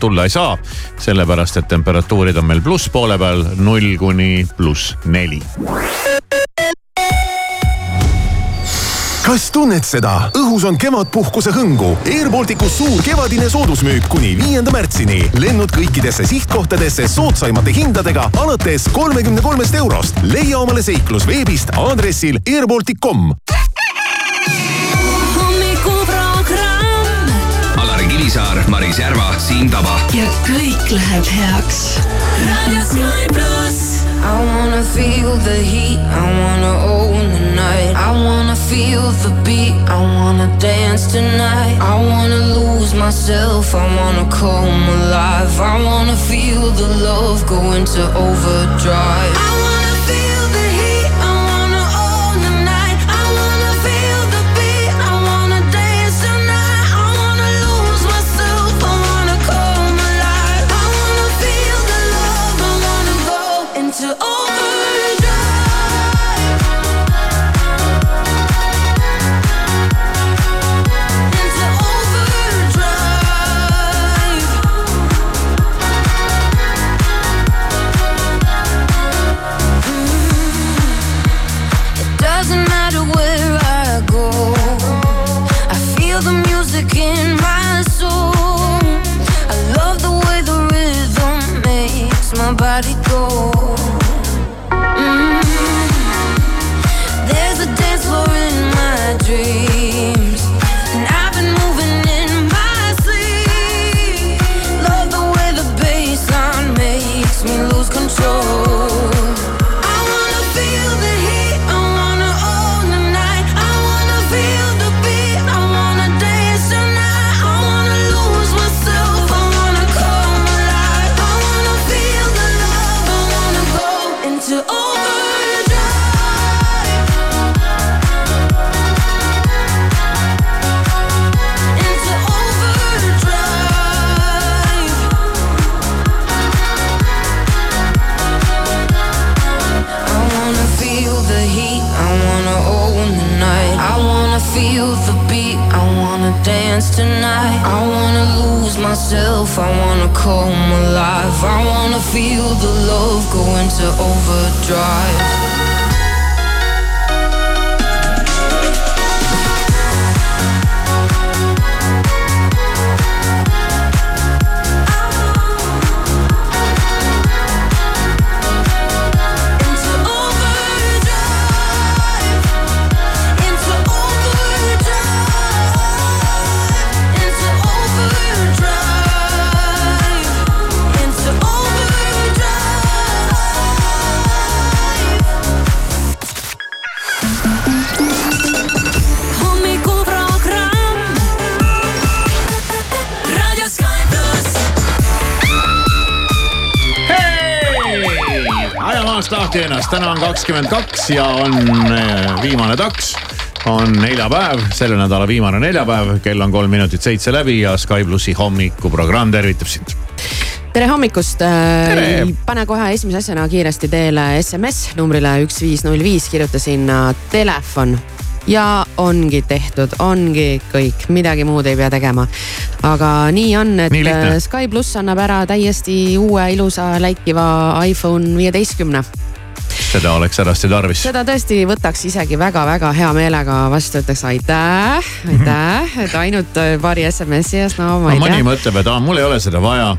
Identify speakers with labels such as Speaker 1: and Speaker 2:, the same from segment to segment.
Speaker 1: tulla ei saa. sellepärast, et temperatuurid on meil plusspoole peal null kuni pluss neli
Speaker 2: kas tunned seda? õhus on kevadpuhkuse hõngu. Air Balticus suur kevadine soodusmüük kuni viienda märtsini. lennud kõikidesse sihtkohtadesse soodsaimate hindadega alates kolmekümne kolmest eurost. leia omale seiklus veebist aadressil airbaltic.com.
Speaker 3: Kivisaar, Maris Järva, Siim Taba.
Speaker 4: ja kõik läheb heaks. raadio Sky pluss.
Speaker 5: I wanna feel the heat, I wanna own the night. I wanna feel the beat, I wanna dance tonight. I wanna lose myself, I wanna come alive. I wanna feel the love go into overdrive.
Speaker 1: Kakskümmend kaks ja on eh, viimane taks. on neljapäev, selle nädala viimane neljapäev, kell on kolm minutit seitse läbi ja Sky plussi hommikuprogramm tervitab sind.
Speaker 6: tere hommikust.
Speaker 1: Tere!
Speaker 6: pane kohe esimese asjana kiiresti teele SMS numbrile üks viis null viis, kirjuta sinna telefon ja ongi tehtud, ongi kõik, midagi muud ei pea tegema. aga nii on, et
Speaker 1: Nii
Speaker 6: äh, Sky pluss annab ära täiesti uue ilusa läikiva iPhone viieteistkümne.
Speaker 1: Seda oleks hädasti tarvis.
Speaker 6: seda tõesti võtaks isegi väga-väga hea meelega vastu, ütleks aitäh, aitäh, et ainult äh, paari SMS-i eest, no ma
Speaker 1: no
Speaker 6: ei
Speaker 1: mõni
Speaker 6: tea.
Speaker 1: mõtleb, et aa, mul ei ole seda vaja.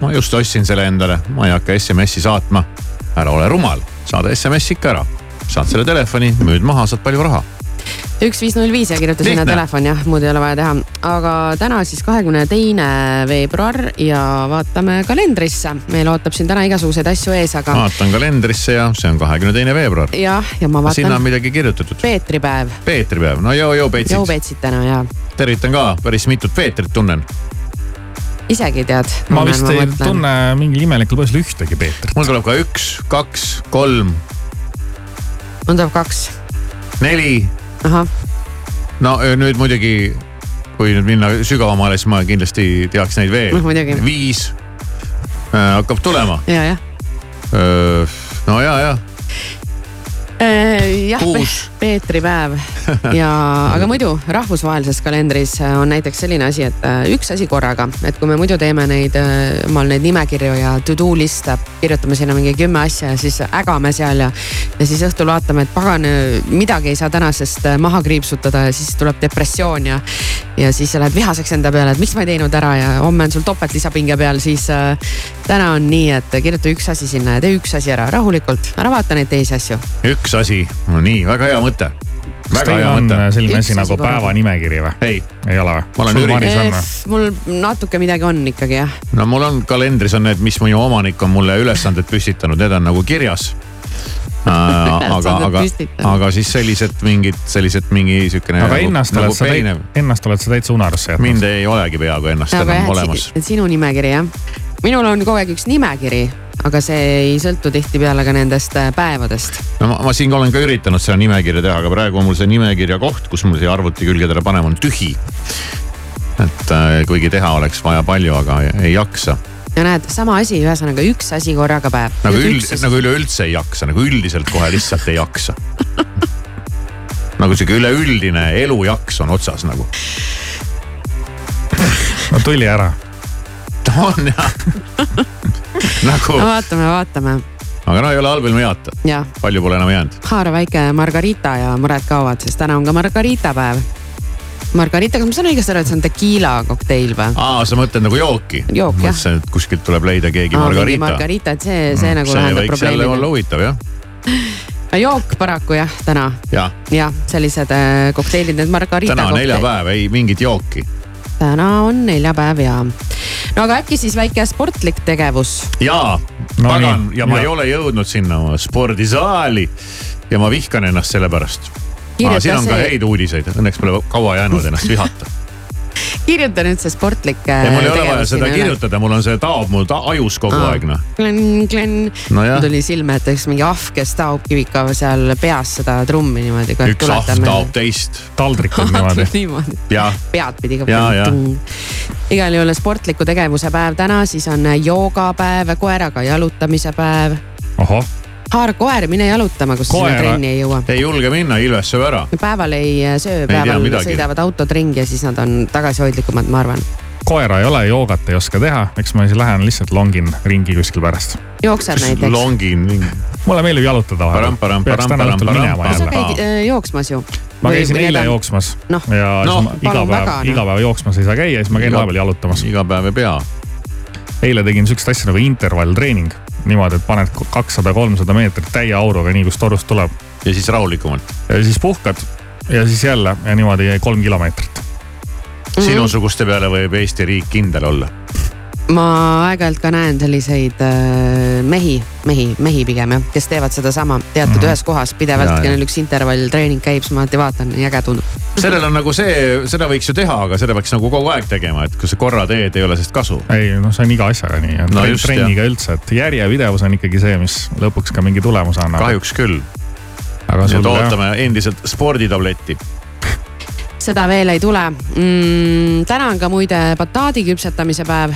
Speaker 1: ma just ostsin selle endale, ma ei hakka SMS-i saatma. ära ole rumal, saada SMS ikka ära. saad selle telefoni, müüd maha, saad palju raha.
Speaker 6: Üks viis null viis ja kirjuta sinna telefon jah, muud ei ole vaja teha. aga täna siis kahekümne teine veebruar ja vaatame kalendrisse. meil ootab siin täna igasuguseid asju ees, aga
Speaker 1: vaatan kalendrisse ja see on kahekümne teine veebruar.
Speaker 6: jah, ja ma
Speaker 1: sinna on
Speaker 6: vaatan
Speaker 1: midagi kirjutatud.
Speaker 6: Peetripäev.
Speaker 1: Peetripäev, no joo-joo
Speaker 6: Joe
Speaker 1: Peetsid.
Speaker 6: Peetsit täna ja
Speaker 1: tervitan ka, päris mitut Peetrit tunnen.
Speaker 6: isegi tead.
Speaker 7: ma vist ei tunne mingil imelikul põhjusel ühtegi Peetrit.
Speaker 1: mul tuleb ka üks, kaks, kolm,
Speaker 6: mul tuleb kaks.
Speaker 1: neli. No nüüd muidugi, kui nüüd minna sügavamale, siis ma kindlasti teaks neid veel.
Speaker 6: Muidugi.
Speaker 1: viis äh, hakkab tulema.
Speaker 6: ja, jah.
Speaker 1: No ja, ja
Speaker 6: jah,
Speaker 1: kuus,
Speaker 6: Peetripäev ja, aga muidu rahvusvahelises kalendris on näiteks selline asi, et äh, üks asi korraga, et kui me muidu teeme neid äh, omal neid nimekirju ja to-do liste, kirjutame sinna mingi kümme asja ja siis ägame seal ja. ja siis õhtul vaatame, et pagan, midagi ei saa tänasest äh, maha kriipsutada ja siis tuleb depressioon ja. ja siis sa lähed vihaseks enda peale, et miks ma ei teinud ära ja homme on sul topelt lisapinge peal, siis äh, täna on nii, et kirjuta üks asi sinna ja tee üks asi ära rahulikult, ära vaata neid teisi asju.
Speaker 1: üks asi, no nii, väga hea mõte.
Speaker 7: Kas
Speaker 1: väga hea
Speaker 7: on
Speaker 1: mõte.
Speaker 7: selline asi nagu päevanimekiri või?
Speaker 1: ei,
Speaker 7: ei ole või?
Speaker 1: Ma olen üritanud-
Speaker 6: mul natuke midagi on ikkagi jah.
Speaker 1: no mul on kalendris on need, mis minu omanik on mulle ülesanded püstitanud, need on nagu kirjas. aga, aga, aga siis sellised mingid, sellised mingi siukene.
Speaker 7: aga ennast oled sa täitsa, ennast oled sa täitsa unarusse jätnud.
Speaker 1: mind ei olegi peaaegu ennast
Speaker 6: aga
Speaker 1: enam olemas.
Speaker 6: sinu nimekiri jah. minul on kogu aeg üks nimekiri, aga see ei sõltu tihtipeale ka nendest äh, päevadest.
Speaker 1: no ma, ma siin olen ka üritanud seda nimekirja teha, aga praegu on mul see nimekirja koht, kus mul siia arvuti külgedele panema, on tühi. et äh, kuigi teha oleks vaja palju, aga ei, ei jaksa.
Speaker 6: ja näed, sama asi, ühesõnaga üks asi korraga päev.
Speaker 1: nagu üld, nagu üleüldse ei jaksa, nagu üldiselt kohe lihtsalt ei jaksa. nagu sihuke üleüldine elujaks on otsas nagu.
Speaker 7: no tuli ära.
Speaker 1: on jah nagu,
Speaker 6: no vaatame, vaatame
Speaker 1: aga no ei ole halb ilma heata,
Speaker 6: ja
Speaker 1: palju pole enam jäänud.
Speaker 6: haara väike margarita ja mured kaovad, sest täna on ka margarita päev. Margarita, kas ma saan õigesti aru, et see on tekiila kokteil või?
Speaker 1: aa, sa mõtled nagu jooki?
Speaker 6: Jook, jah.
Speaker 1: mõtlesin, et kuskilt tuleb leida keegi margarita.
Speaker 6: margarita, et see, see nagu
Speaker 1: see
Speaker 6: lahendab
Speaker 1: võiks jälle olla
Speaker 6: probleemi.
Speaker 1: huvitav jah,
Speaker 6: jook paraku jah, täna
Speaker 1: jah.
Speaker 6: jah, sellised äh, kokteilid, need margarita
Speaker 1: täna on neljapäev, ei mingit jooki.
Speaker 6: Täna on neljapäev ja. no aga äkki siis väike sportlik tegevus.
Speaker 1: jaa
Speaker 7: No
Speaker 1: pagan ja ma
Speaker 7: ja.
Speaker 1: ei ole jõudnud sinna oma spordisaali ja ma vihkan ennast selle pärast.
Speaker 6: Kirjuta
Speaker 1: siin on ka
Speaker 6: see-
Speaker 1: häid uudiseid, õnneks pole kaua jäänud ennast vihata.
Speaker 6: kirjuta nüüd see sportlik.
Speaker 1: ei, mul ei ole vaja seda. kirjutada, mul on see taob mul ta ajus kogu
Speaker 6: Aa.
Speaker 1: aeg noh.
Speaker 6: Glen, Glen
Speaker 1: No
Speaker 6: tuli silme ette üks mingi ahv, kes taob kivika seal peas seda trummi niimoodi.
Speaker 1: üks ahv taob teist
Speaker 7: taldrikud niimoodi.
Speaker 6: niimoodi,
Speaker 1: ja
Speaker 6: pead pidi ka. Igal juhul sportliku tegevuse päev täna, siis on joogapäev, koeraga jalutamise päev.
Speaker 7: ohoh,
Speaker 6: haara koer, mine jalutama, kus sa sinna
Speaker 7: Koera-
Speaker 6: trenni ei jõua.
Speaker 1: ei julge minna, Ilves sööb ära.
Speaker 6: päeval ei söö,
Speaker 1: tea
Speaker 6: päeval
Speaker 1: midagi.
Speaker 6: sõidavad autod ringi ja siis nad on tagasihoidlikumad, ma arvan.
Speaker 7: koera ei ole, joogat ei oska teha, eks ma siis lähen lihtsalt longin ringi kuskil pärast.
Speaker 6: jooksed näiteks.
Speaker 1: longin,
Speaker 7: mulle meeldib jalutada vahepeal. peaks täna õhtul minema
Speaker 1: param.
Speaker 6: sa
Speaker 7: jälle.
Speaker 6: käid äh, jooksmas ju?
Speaker 7: ma käisin eile. jooksmas
Speaker 6: Noh.
Speaker 7: ja
Speaker 1: Noh,
Speaker 7: siis ma iga päev
Speaker 6: noh.
Speaker 7: iga päev jooksmas ei saa käia, siis ma käin vahepeal jalutamas.
Speaker 1: iga päev ei pea.
Speaker 7: eile tegin sihukest asja nagu intervalltreening. niimoodi, et paned kakssada, kolmsada meetrit täie auruga, nii kus torust tuleb
Speaker 1: ja siis rahulikumalt.
Speaker 7: ja siis puhkad ja siis jälle ja niimoodi jäi kolm kilomeetrit.
Speaker 6: Mhm.
Speaker 1: sinusuguste peale võib Eesti riik kindel olla.
Speaker 6: Ma aeg-ajalt ka näen selliseid äh, mehi, mehi, mehi pigem jah, kes teevad sedasama teatud mm -hmm. ühes kohas pidevalt.
Speaker 1: Ja,, ja.
Speaker 6: kellel üks intervalltreening käib, siis ma alati vaatan, nii äge tundub.
Speaker 1: sellel on nagu see, seda võiks ju teha, aga seda peaks nagu kogu aeg tegema, et kui sa korra teed, ei ole sellest kasu.
Speaker 7: ei noh, see on iga asjaga nii ja
Speaker 1: No
Speaker 7: no
Speaker 1: just,
Speaker 7: trenniga üldse, et järjepidevus on ikkagi see, mis lõpuks ka mingi tulemuse annab.
Speaker 1: kahjuks küll.
Speaker 7: aga
Speaker 1: nii et
Speaker 7: jah,
Speaker 1: ootame endiselt sporditabletti.
Speaker 6: Seda veel ei tule mm,. täna on ka muide bataadi küpsetamise päev.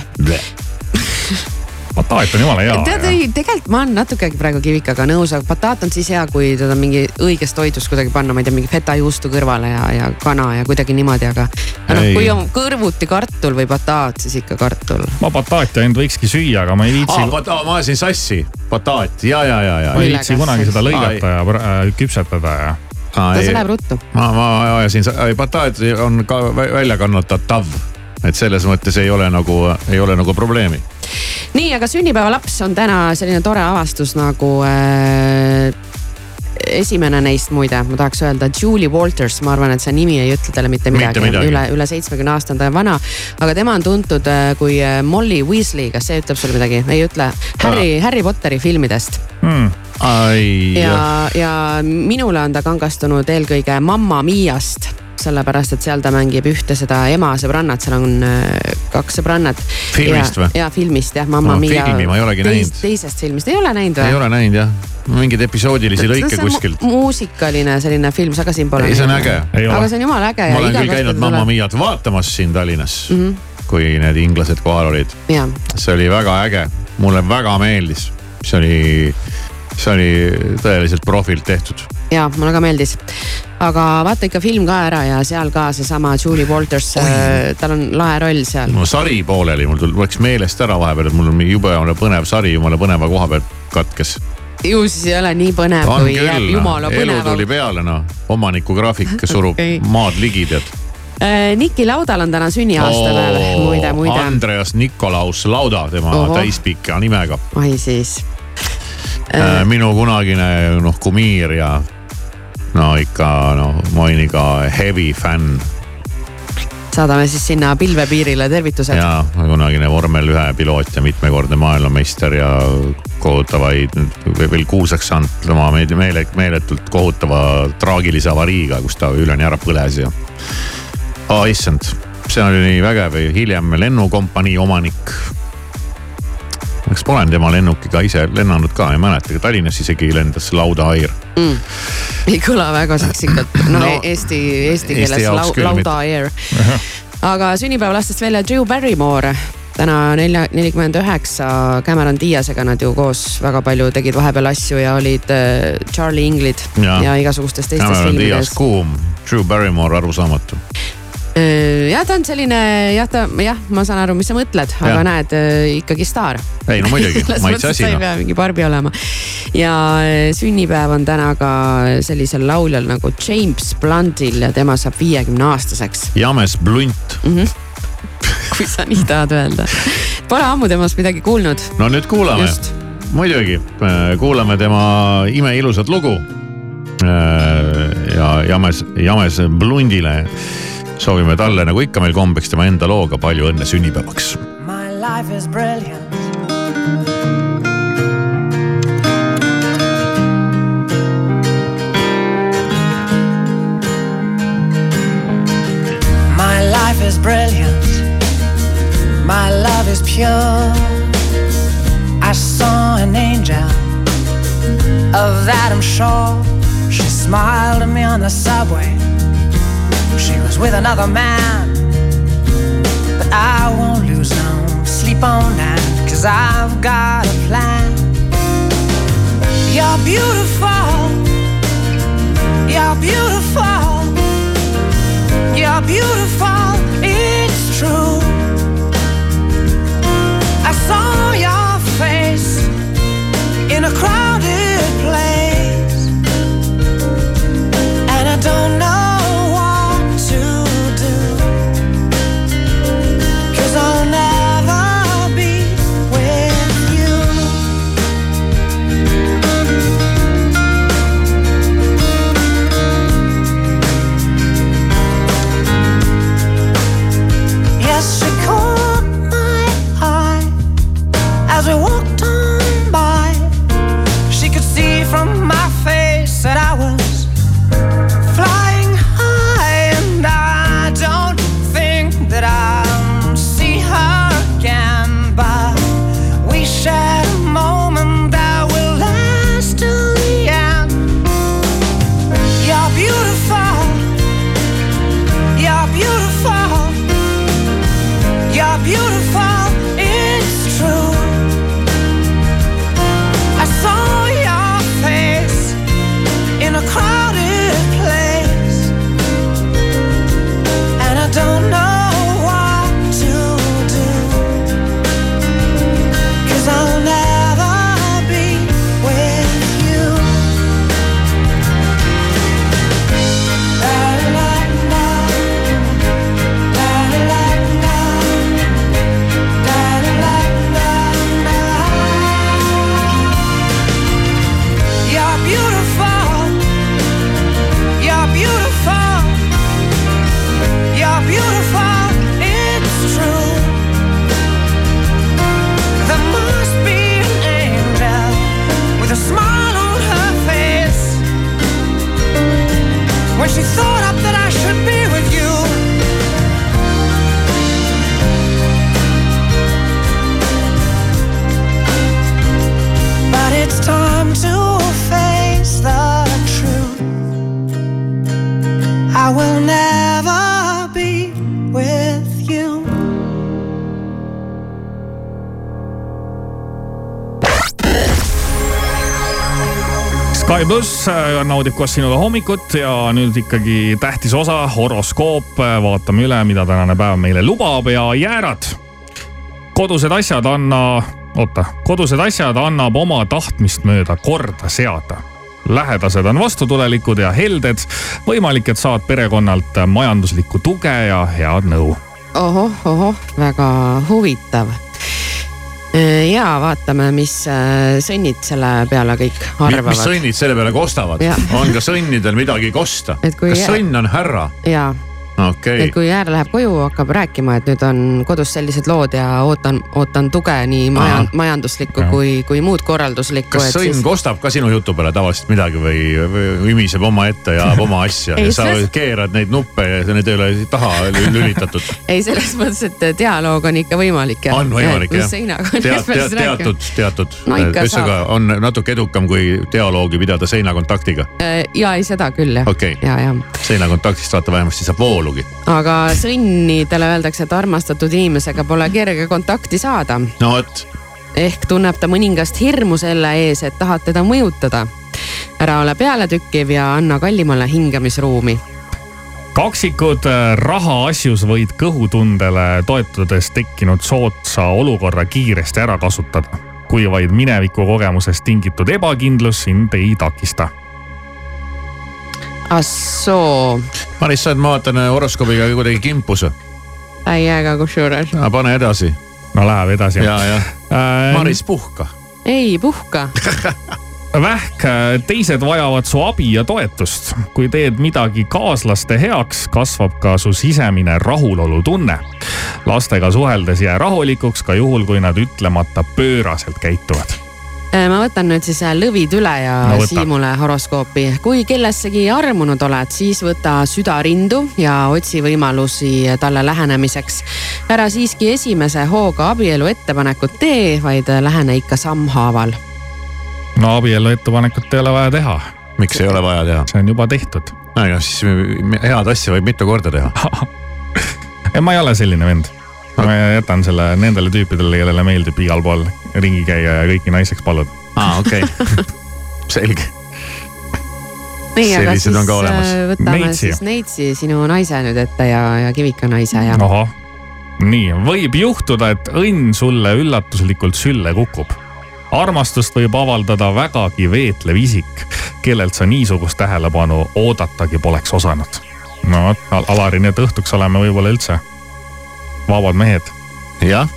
Speaker 7: bataat on jumala hea.
Speaker 6: tead, ei tegelikult ma olen natukegi praegu kivikaga nõus, aga bataat on siis hea, kui teda mingi õiges toidus kuidagi panna, ma ei tea, mingi fetajuustu kõrvale ja, ja kana ja kuidagi niimoodi, aga. aga noh kui on kõrvuti kartul või bataat, siis ikka kartul.
Speaker 7: ma bataati ainult võikski süüa, aga ma ei viitsi
Speaker 1: aa, bata-, ma ajasin sassi, bataat ja, ja, ja, ja
Speaker 7: ma ei viitsi kunagi seda lõigata ja äh, küpsetada ja.
Speaker 6: See
Speaker 1: ei,
Speaker 6: läheb ruttu.
Speaker 1: ma, ma ajasin, bataat on ka vä- välja kannatatav. et selles mõttes ei ole nagu, ei ole nagu probleemi.
Speaker 6: nii, aga sünnipäevalaps on täna selline tore avastus nagu äh, esimene neist muide, ma tahaks öelda Julie Walters, ma arvan, et see nimi ei ütle talle mitte midagi,
Speaker 1: midagi.
Speaker 6: üle, üle seitsmekümne aasta on ta vana. aga tema on tuntud äh, kui äh, Molly Weasley, kas see ütleb sulle midagi? ei ütle. Harry, Harry Potteri filmidest
Speaker 7: Hmm.
Speaker 6: ja, ja minule on ta kangastunud eelkõige Mamma Miast sellepärast, et seal ta mängib ühte seda ema sõbrannat, seal on äh, kaks sõbrannat.
Speaker 1: Filmist või?
Speaker 6: ja filmist jah, Mamma
Speaker 1: No,
Speaker 6: Mia.
Speaker 1: filmi ma ei olegi näinud.
Speaker 6: teisest filmist ei ole näinud või?
Speaker 1: ei ole näinud jah, mingeid episoodilisi lõike kuskilt.
Speaker 6: muusikaline selline film, sa ka siin pole.
Speaker 1: ei, see on äge.
Speaker 6: aga
Speaker 7: ole.
Speaker 6: see on jumala äge.
Speaker 1: ma olen küll käinud Mamma. Miat vaatamas siin Tallinnas mm,
Speaker 6: Mhm.
Speaker 1: -hmm. kui need inglased kohal olid. see oli väga äge, mulle väga meeldis, see oli, see oli tõeliselt profilt tehtud
Speaker 6: ja mulle ka meeldis. Aga vaata ikka film ka ära ja seal ka seesama Julie Walters, tal on lahe roll seal.
Speaker 1: mul sari pooleli, mul läks meelest ära vahepeal, et mul on jube põnev sari, jumala põneva koha pealt katkes
Speaker 6: ju siis ei ole nii põnev, kui küll, jääb jumala no. põnev.
Speaker 1: elu tuli peale noh, omaniku graafik surub okay. maad ligi tead
Speaker 6: äh, Niki Laudal on täna sünniaastapäev oh,, muide, muide.
Speaker 1: Andreas Nikolaus Lauda, tema Oho. täispika nimega.
Speaker 6: oi siis
Speaker 1: äh,. minu kunagine noh kumiir ja no ikka noh, mainiga heavy fänn
Speaker 6: saadame siis sinna pilvepiirile tervitused.
Speaker 1: ja kunagine vormel ühe piloot ja mitmekordne maailmameister ja kohutavaid, veel kuulsaks saanud tema meele, meeletult kohutava traagilise avariiga, kus ta üleni ära põles ja. aa issand, see oli nii vägev, hiljem lennukompanii omanik kas ma olen tema lennukiga ise lennanud ka, ei mäleta, Tallinnas isegi lendas Lauda Air
Speaker 6: mm.. ei kõla väga seksikalt, no, no eesti, eesti keeles eesti lau, Lauda Air. aga sünnipäevalastest välja Drew Barrymore. Täna nelja, nelikümmend üheksa, Cameron Diaz'ega nad ju koos väga palju tegid vahepeal asju ja olid äh, Charlie Inglid ja, ja igasugustes teistes
Speaker 1: Cameron filmides. Diaz kuum, Drew Barrymore arusaamatu
Speaker 6: jah, ta on selline jah, ta jah, ma saan aru, mis sa mõtled, aga näed äh, ikkagi staar.
Speaker 1: ei no muidugi maitse asi.
Speaker 6: sa ei pea mingi Barbi olema. ja sünnipäev on täna ka sellisel lauljal nagu James Bluntil ja tema saab viiekümne aastaseks.
Speaker 1: James Blunt mm. -hmm
Speaker 6: kui sa nii tahad öelda. Pole ammu temast midagi kuulnud.
Speaker 1: no nüüd kuulame. muidugi, kuulame tema imeilusat lugu. ja James, James Blundile soovime talle nagu ikka meil kombeks tema enda looga palju õnne sünnipäevaks. My life is brilliant. My life is brilliant. My love is pure. I saw an angel. Of that I'm sure. She smiled at me on the subway. She was with another man. But I won't lose no sleep on that, cause I've got a plan. You're beautiful. You're beautiful. You're beautiful. It's true. I saw your face in a crowded place. And I don't know.
Speaker 7: Naudib koos sinuga hommikut ja nüüd ikkagi tähtis osa, horoskoop. vaatame üle, mida tänane päev meile lubab ja jäärad. kodused asjad anna, oota, kodused asjad annab oma tahtmist mööda korda seada lähedased on vastutulelikud ja helded. võimalik, et saad perekonnalt majanduslikku tuge ja head nõu.
Speaker 6: ohoh, ohoh, väga huvitav ja vaatame, mis äh, sõnnid selle peale kõik arvavad.
Speaker 1: mis sõnnid selle peale kostavad? on ka sõnnidel midagi kosta? kas sõnn on härra?
Speaker 6: jaa
Speaker 1: okay..
Speaker 6: et kui Jäär läheb koju, hakkab rääkima, et nüüd on kodus sellised lood ja ootan, ootan tuge nii maja, majanduslikku ja. kui, kui muud korralduslikku.
Speaker 1: kas sõnn siis... kostab ka sinu jutu peale tavaliselt midagi või, või ümiseb omaette ja ajab oma asja ei, ja sa selles... keerad neid nuppe ja need ei ole taha lülitatud
Speaker 6: ei, selles mõttes, et dialoog on ikka võimalik.
Speaker 1: on võimalik jah. tead, tead, teatud, teatud no,, ühesõnaga on natuke edukam kui dialoogi pidada seinakontaktiga.
Speaker 6: Äh, ja ei, seda küll jah
Speaker 1: okay..
Speaker 6: ja, ja.
Speaker 1: seinakontaktist vaata vähemasti saab voolu voolugi.
Speaker 6: aga sõnnidele öeldakse, et armastatud inimesega pole kerge kontakti saada.
Speaker 1: no vot.
Speaker 6: ehk tunneb ta mõningast hirmu selle ees, et tahad teda mõjutada. ära ole pealetükkiv ja anna kallimale hingamisruumi
Speaker 7: kaksikud äh, rahaasjus võid kõhutundele toetudes tekkinud soodsa olukorra kiiresti ära kasutada, kui vaid mineviku kogemusest tingitud ebakindlus sind ei takista
Speaker 6: assoo.
Speaker 1: Maris, sa oled, ma vaatan horoskoobiga kuidagi kimpus.
Speaker 6: täiega kusjuures.
Speaker 1: pane edasi.
Speaker 7: no läheb edasi.
Speaker 1: ja, ja äh,. Maris, puhka.
Speaker 6: ei puhka
Speaker 7: Vähk, teised vajavad su abi ja toetust. kui teed midagi kaaslaste heaks, kasvab ka su sisemine rahulolutunne. lastega suheldes jää rahulikuks ka juhul, kui nad ütlemata pööraselt käituvad
Speaker 6: Äh, ma võtan nüüd siis äh, lõvid üle ja no, Siimule horoskoopi. kui kellessegi armunud oled, siis võta süda rindu ja otsi võimalusi talle lähenemiseks. ära siiski esimese hooga abielu ettepanekut tee, vaid lähene ikka sammhaaval.
Speaker 7: no abielu ettepanekut ei ole vaja teha.
Speaker 1: miks ei ole vaja teha?
Speaker 7: see on juba tehtud.
Speaker 1: no siis head asja võib mitu korda teha
Speaker 7: ei, ma ei ole selline vend ma jätan selle nendele tüüpidele, kellele meeldib igal pool ringi käia ja kõiki naiseks paluda.
Speaker 1: aa, okei okay. selge.
Speaker 6: nii, aga siis äh, võtame Neitsi. siis Neitsi, sinu naise nüüd ette ja, ja Kivika naise ja.
Speaker 7: ahah, nii võib juhtuda, et õnn sulle üllatuslikult sülle kukub armastust võib avaldada vägagi veetlev isik, kellelt sa niisugust tähelepanu oodatagi poleks osanud. no vot, Alari, nii et õhtuks oleme võib-olla üldse vabad mehed.
Speaker 1: jah,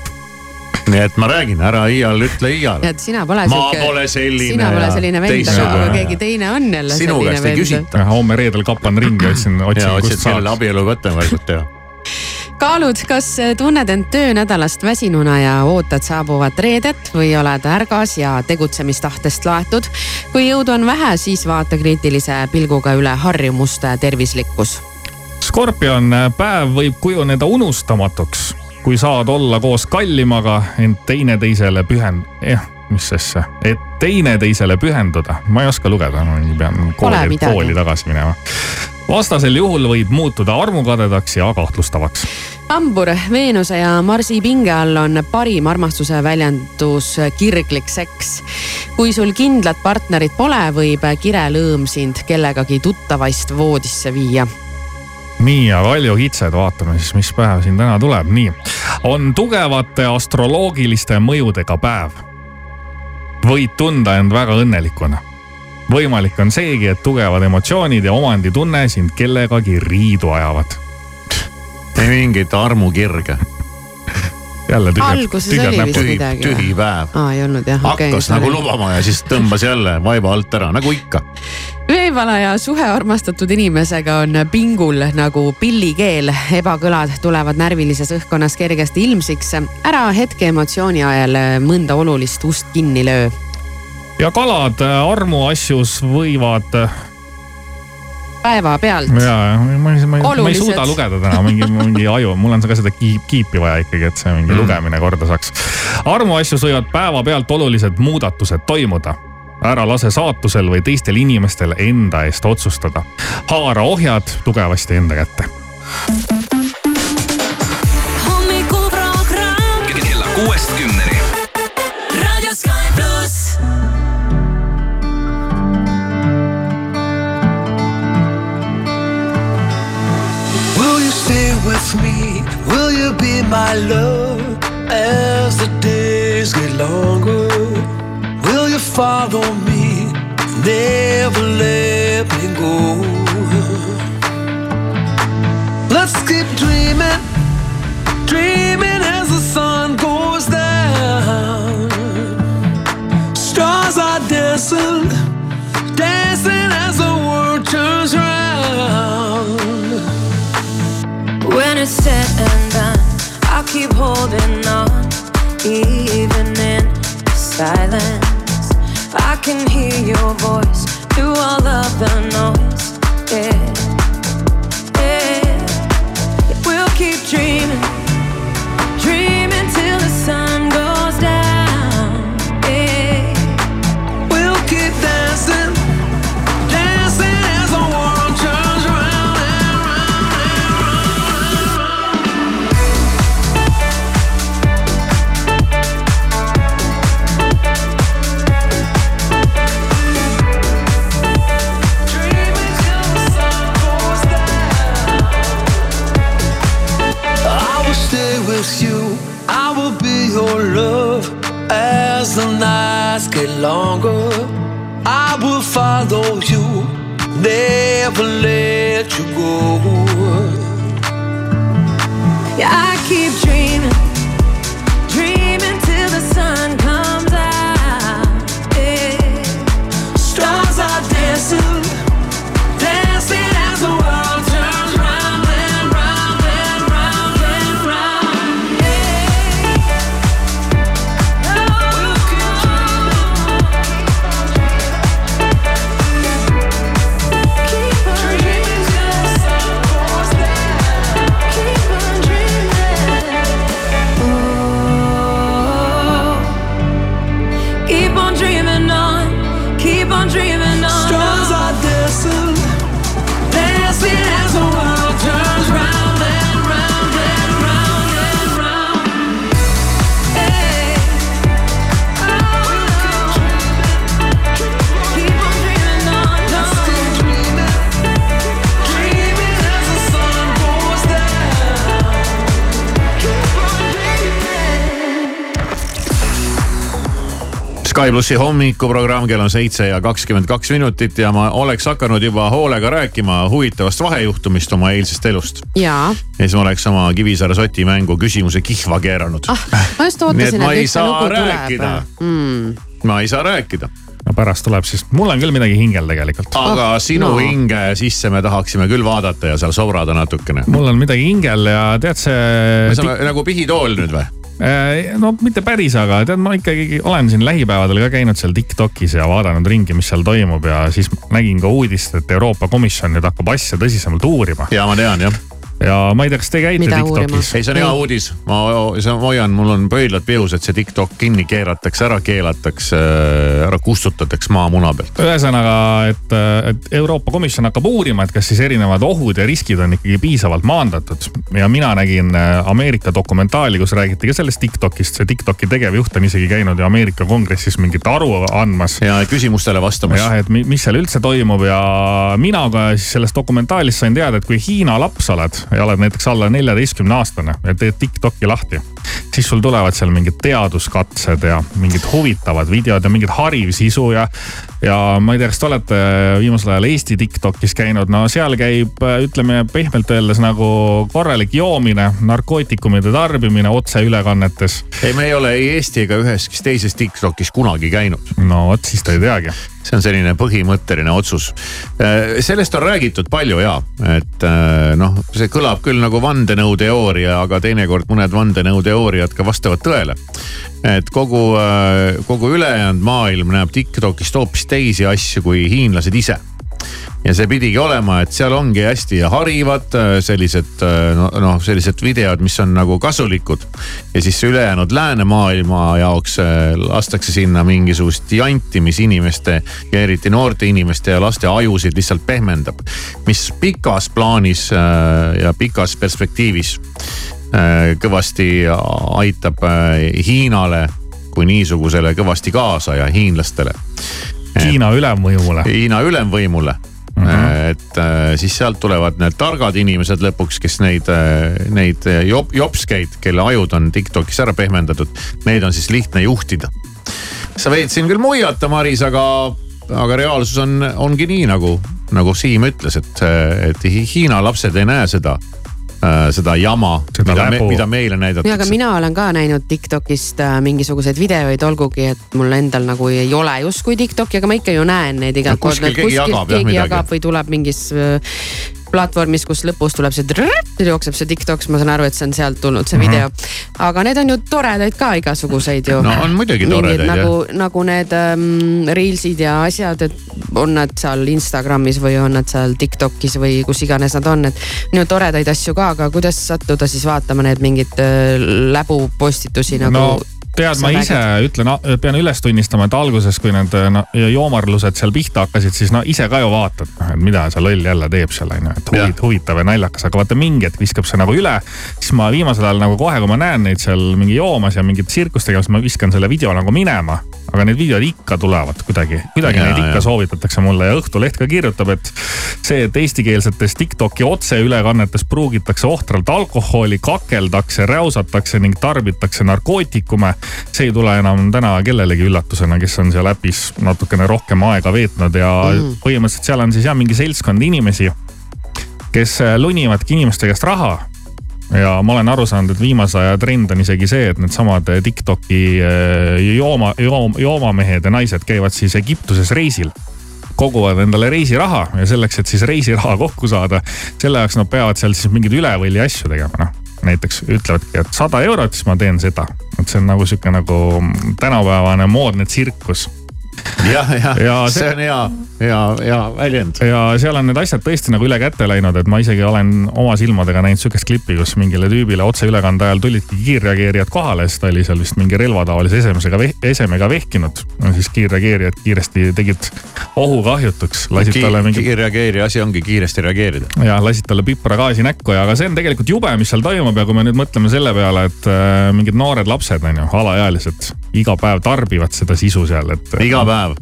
Speaker 1: nii et ma räägin, ära iial ütle iial.
Speaker 6: tead, sina pole
Speaker 1: ma siuke. pole selline.
Speaker 6: sina pole selline vend, aga keegi teine on jälle
Speaker 1: Sinu selline vend.
Speaker 7: homme reedel kaplan ringi, otsin, otsin,
Speaker 1: kust saad. abielu võttemärgud teha
Speaker 6: kaalud, kas tunned end töönädalast väsinuna ja ootad saabuvat reedet või oled ärgas ja tegutsemistahtest laetud. kui jõudu on vähe, siis vaata kriitilise pilguga üle harjumuste tervislikkus
Speaker 7: Skorpion, päev võib kujuneda unustamatuks, kui saad olla koos kallimaga, ent teineteisele pühend-, jah, mis asja, et teineteisele pühenduda. ma ei oska lugeda, ma pean kooli, kooli tagasi minema. vastasel juhul võid muutuda armukadedaks ja kahtlustavaks.
Speaker 6: hambur, Veenuse ja Marsi pinge all on parim armastuse väljendus kirglik seks. kui sul kindlat partnerit pole, võib kirelõõm sind kellegagi tuttavaist voodisse viia
Speaker 7: nii, ja Kalju Kitsed, vaatame siis, mis päev siin täna tuleb, nii. on tugevate astroloogiliste mõjudega päev. võid tunda end väga õnnelikuna. võimalik on seegi, et tugevad emotsioonid ja omanditunne sind kellegagi riidu ajavad.
Speaker 1: ei mingit armukirge
Speaker 7: jälle tühjad,
Speaker 6: vist midagi.
Speaker 1: tühi päev.
Speaker 6: aa, ei olnud jah.
Speaker 1: hakkas okay, nagu lubama ja siis tõmbas jälle vaiba alt ära, nagu ikka.
Speaker 6: Veevalaja suhe armastatud inimesega on pingul nagu pillikeel. ebakõlad tulevad närvilises õhkkonnas kergesti ilmsiks. ära hetke emotsiooni ajal mõnda olulist ust kinni löö.
Speaker 7: ja kalad armuasjus võivad
Speaker 6: päevapealt.
Speaker 7: ja, ma ei, ma ei, ma ei suuda lugeda täna mingi, mingi aju, mul on ka seda kiip, kiipi vaja ikkagi, et see mingi mm. lugemine korda saaks. armuasjus võivad päevapealt olulised muudatused toimuda ära lase saatusel või teistel inimestel enda eest otsustada. haara ohjad tugevasti enda kätte.
Speaker 3: hommikuprogramm kella kuuest kümneni. raadio Sky pluss.
Speaker 8: Will you stay with me? Will you be my love as the days get longer? Follow me? Never let me go. Let's keep dreaming, dreaming as the sun goes down. Stars are dancing, dancing as the world turns round.
Speaker 5: When it's said and done, I'll keep holding on, even in silence. I can hear your voice through all of the noise. Yeah.
Speaker 1: Sky plussi hommikuprogramm, kell on seitse ja kakskümmend kaks minutit ja ma oleks hakanud juba hoolega rääkima huvitavast vahejuhtumist oma eilsest elust.
Speaker 6: ja,
Speaker 1: siis ma oleks oma Kivisaare soti mängu küsimuse kihva keeranud
Speaker 6: ah, ma just ootasin,
Speaker 1: ma
Speaker 6: et
Speaker 1: saa
Speaker 6: lugu
Speaker 1: rääkida
Speaker 6: tuleb mm..
Speaker 1: ma ei saa rääkida,
Speaker 7: no pärast tuleb siis, mul on küll midagi hingel tegelikult.
Speaker 1: aga
Speaker 6: Ah,
Speaker 1: sinu
Speaker 6: no.
Speaker 1: hinge sisse me tahaksime küll vaadata ja seal sobrada natukene.
Speaker 7: mul on midagi hingel ja tead see.
Speaker 1: saame nagu pihitool nüüd või?
Speaker 7: No mitte päris, aga tead, ma ikkagi olen siin lähipäevadel ka käinud seal Tiktokis ja vaadanud ringi, mis seal toimub ja siis nägin ka uudist, et Euroopa Komisjon nüüd hakkab asja tõsisemalt uurima.
Speaker 1: ja ma tean jah,
Speaker 7: ja ma ei tea, kas te käite
Speaker 6: Mida
Speaker 7: Tiktokis?
Speaker 1: ei see on hea uudis, ma see- ma hoian, mul on pöidlad peus, et see TikTok kinni keeratakse, ära keelatakse, ära kustutatakse maamuna pealt.
Speaker 7: ühesõnaga, et, et Euroopa Komisjon hakkab uurima, et kas siis erinevad ohud ja riskid on ikkagi piisavalt maandatud. ja mina nägin äh, Ameerika dokumentaali, kus räägiti ka sellest Tiktokist, see Tiktoki tegevjuht on isegi käinud ju Ameerika kongressis mingit aru andmas
Speaker 1: ja küsimustele vastamas.
Speaker 7: jah, et mi- mis seal üldse toimub ja mina ka siis sellest dokumentaalist sain teada, et kui Hiina laps oled ja oled näiteks alla neljateistkümne aastane ja teed Tiktoki lahti, siis sul tulevad seal mingid teaduskatsed ja mingid huvitavad videod ja mingid hariv sisu ja ja ma ei tea, kas te olete viimasel ajal Eesti Tiktokis käinud, no seal käib, ütleme pehmelt öeldes nagu korralik joomine, narkootikumide tarbimine otseülekannetes.
Speaker 1: ei, me ei ole ei Eesti ega üheski teises TikTokis kunagi käinud.
Speaker 7: no vot, siis ta ei teagi.
Speaker 1: see on selline põhimõtteline otsus. sellest on räägitud palju ja, et äh, noh, see kõlab küll nagu vandenõuteooria, aga teinekord mõned vandenõuteooriad ka vastavad tõele. et kogu, kogu ülejäänud maailm näeb TikTokist hoopis teisi asju kui hiinlased ise ja see pidigi olema, et seal ongi hästi harivad äh, sellised noh no,, sellised videod, mis on nagu kasulikud. ja siis ülejäänud läänemaailma jaoks äh, lastakse sinna mingisugust janti, mis inimeste ja eriti noorte inimeste ja laste ajusid lihtsalt pehmendab. mis pikas plaanis äh, ja pikas perspektiivis äh, kõvasti aitab äh, Hiinale kui niisugusele kõvasti kaasa ja hiinlastele.
Speaker 7: Hiina ülemvõimule.
Speaker 1: Hiina ülemvõimule et äh, siis sealt tulevad need targad inimesed lõpuks, kes neid, neid jop, jopskeid, kelle ajud on Tiktokis ära pehmendatud, neid on siis lihtne juhtida. sa võid siin küll muiata, Maris, aga, aga reaalsus on, ongi nii nagu, nagu Siim ütles, et, et Hiina lapsed ei näe seda äh, seda jama, mida, me, mida meile näidatakse.
Speaker 6: aga mina olen ka näinud Tiktokist äh, mingisuguseid videoid, olgugi et mul endal nagu ei ole justkui Tiktoki, aga ma ikka ju näen neid
Speaker 1: poolt no,. kuskil keegi jagab,
Speaker 6: keegi jagab või tuleb mingis äh, platvormis, kus lõpus tuleb see trrrr, jookseb see TikTok, siis ma saan aru, et see on sealt tulnud see mm -hmm. video. aga need on ju toredaid ka igasuguseid ju.
Speaker 1: no on muidugi toredaid
Speaker 6: jah. nagu, nagu need ähm, reelsid ja asjad, et on nad seal Instagramis või on nad seal TikTokis või kus iganes nad on, et ju toredaid asju ka, aga kuidas sattuda siis vaatama need mingeid äh, läbupostitusi nagu no
Speaker 7: tead, ma ise räägid. ütlen, pean üles tunnistama, et alguses, kui need no, joomarlused seal pihta hakkasid, siis no ise ka ju vaatad, noh, et mida see loll jälle teeb seal on ju, et huvit, huvitav ja naljakas, aga vaata mingi hetk viskab see nagu üle. siis ma viimasel ajal nagu kohe, kui ma näen neid seal mingi joomas ja mingit tsirkust tegemas, ma viskan selle video nagu minema aga need videod ikka tulevad kuidagi, kuidagi ja, neid ikka ja. soovitatakse mulle ja Õhtuleht ka kirjutab, et see, et eestikeelsetes Tiktoki otseülekannetes pruugitakse ohtralt alkoholi, kakeldakse, räusatakse ning tarbitakse narkootikume. See ei tule enam täna kellelegi üllatusena, kes on seal äpis natukene rohkem aega veetnud ja mm. põhimõtteliselt seal on siis jah mingi seltskond inimesi, kes lunivadki inimeste käest raha ja ma olen aru saanud, et viimase aja trend on isegi see, et needsamad Tiktoki eh, jooma, joom, joomamehed ja naised käivad siis Egiptuses reisil koguvad endale reisiraha ja selleks, et siis reisiraha kokku saada, selle jaoks nad peavad seal siis mingeid üle võlli asju tegema, noh. Näiteks ütlevadki, et sada eurot, siis ma teen seda. et see on nagu sihuke nagu tänapäevane moodne tsirkus
Speaker 1: jah, jah ja, see, see on hea, hea, hea väljend.
Speaker 7: ja seal on need asjad tõesti nagu üle käte läinud, et ma isegi olen oma silmadega näinud sihukest klippi, kus mingile tüübile otseülekande ajal tulidki kiirreageerijad kohale, sest ta oli seal vist mingi relvataolise esemesega, esemega vehkinud. siis kiirreageerijad kiiresti tegid ohu kahjutuks, lasid Ki talle mingi.
Speaker 1: kiirreageerija asi ongi kiiresti reageerida.
Speaker 7: ja lasid talle pipragaasi näkku ja, aga see on tegelikult jube, mis seal toimub ja kui me nüüd mõtleme selle peale, et äh, mingid noored lapsed on ju, alaealised, iga päev tarbivad seda sisu seal, et.
Speaker 1: iga päev.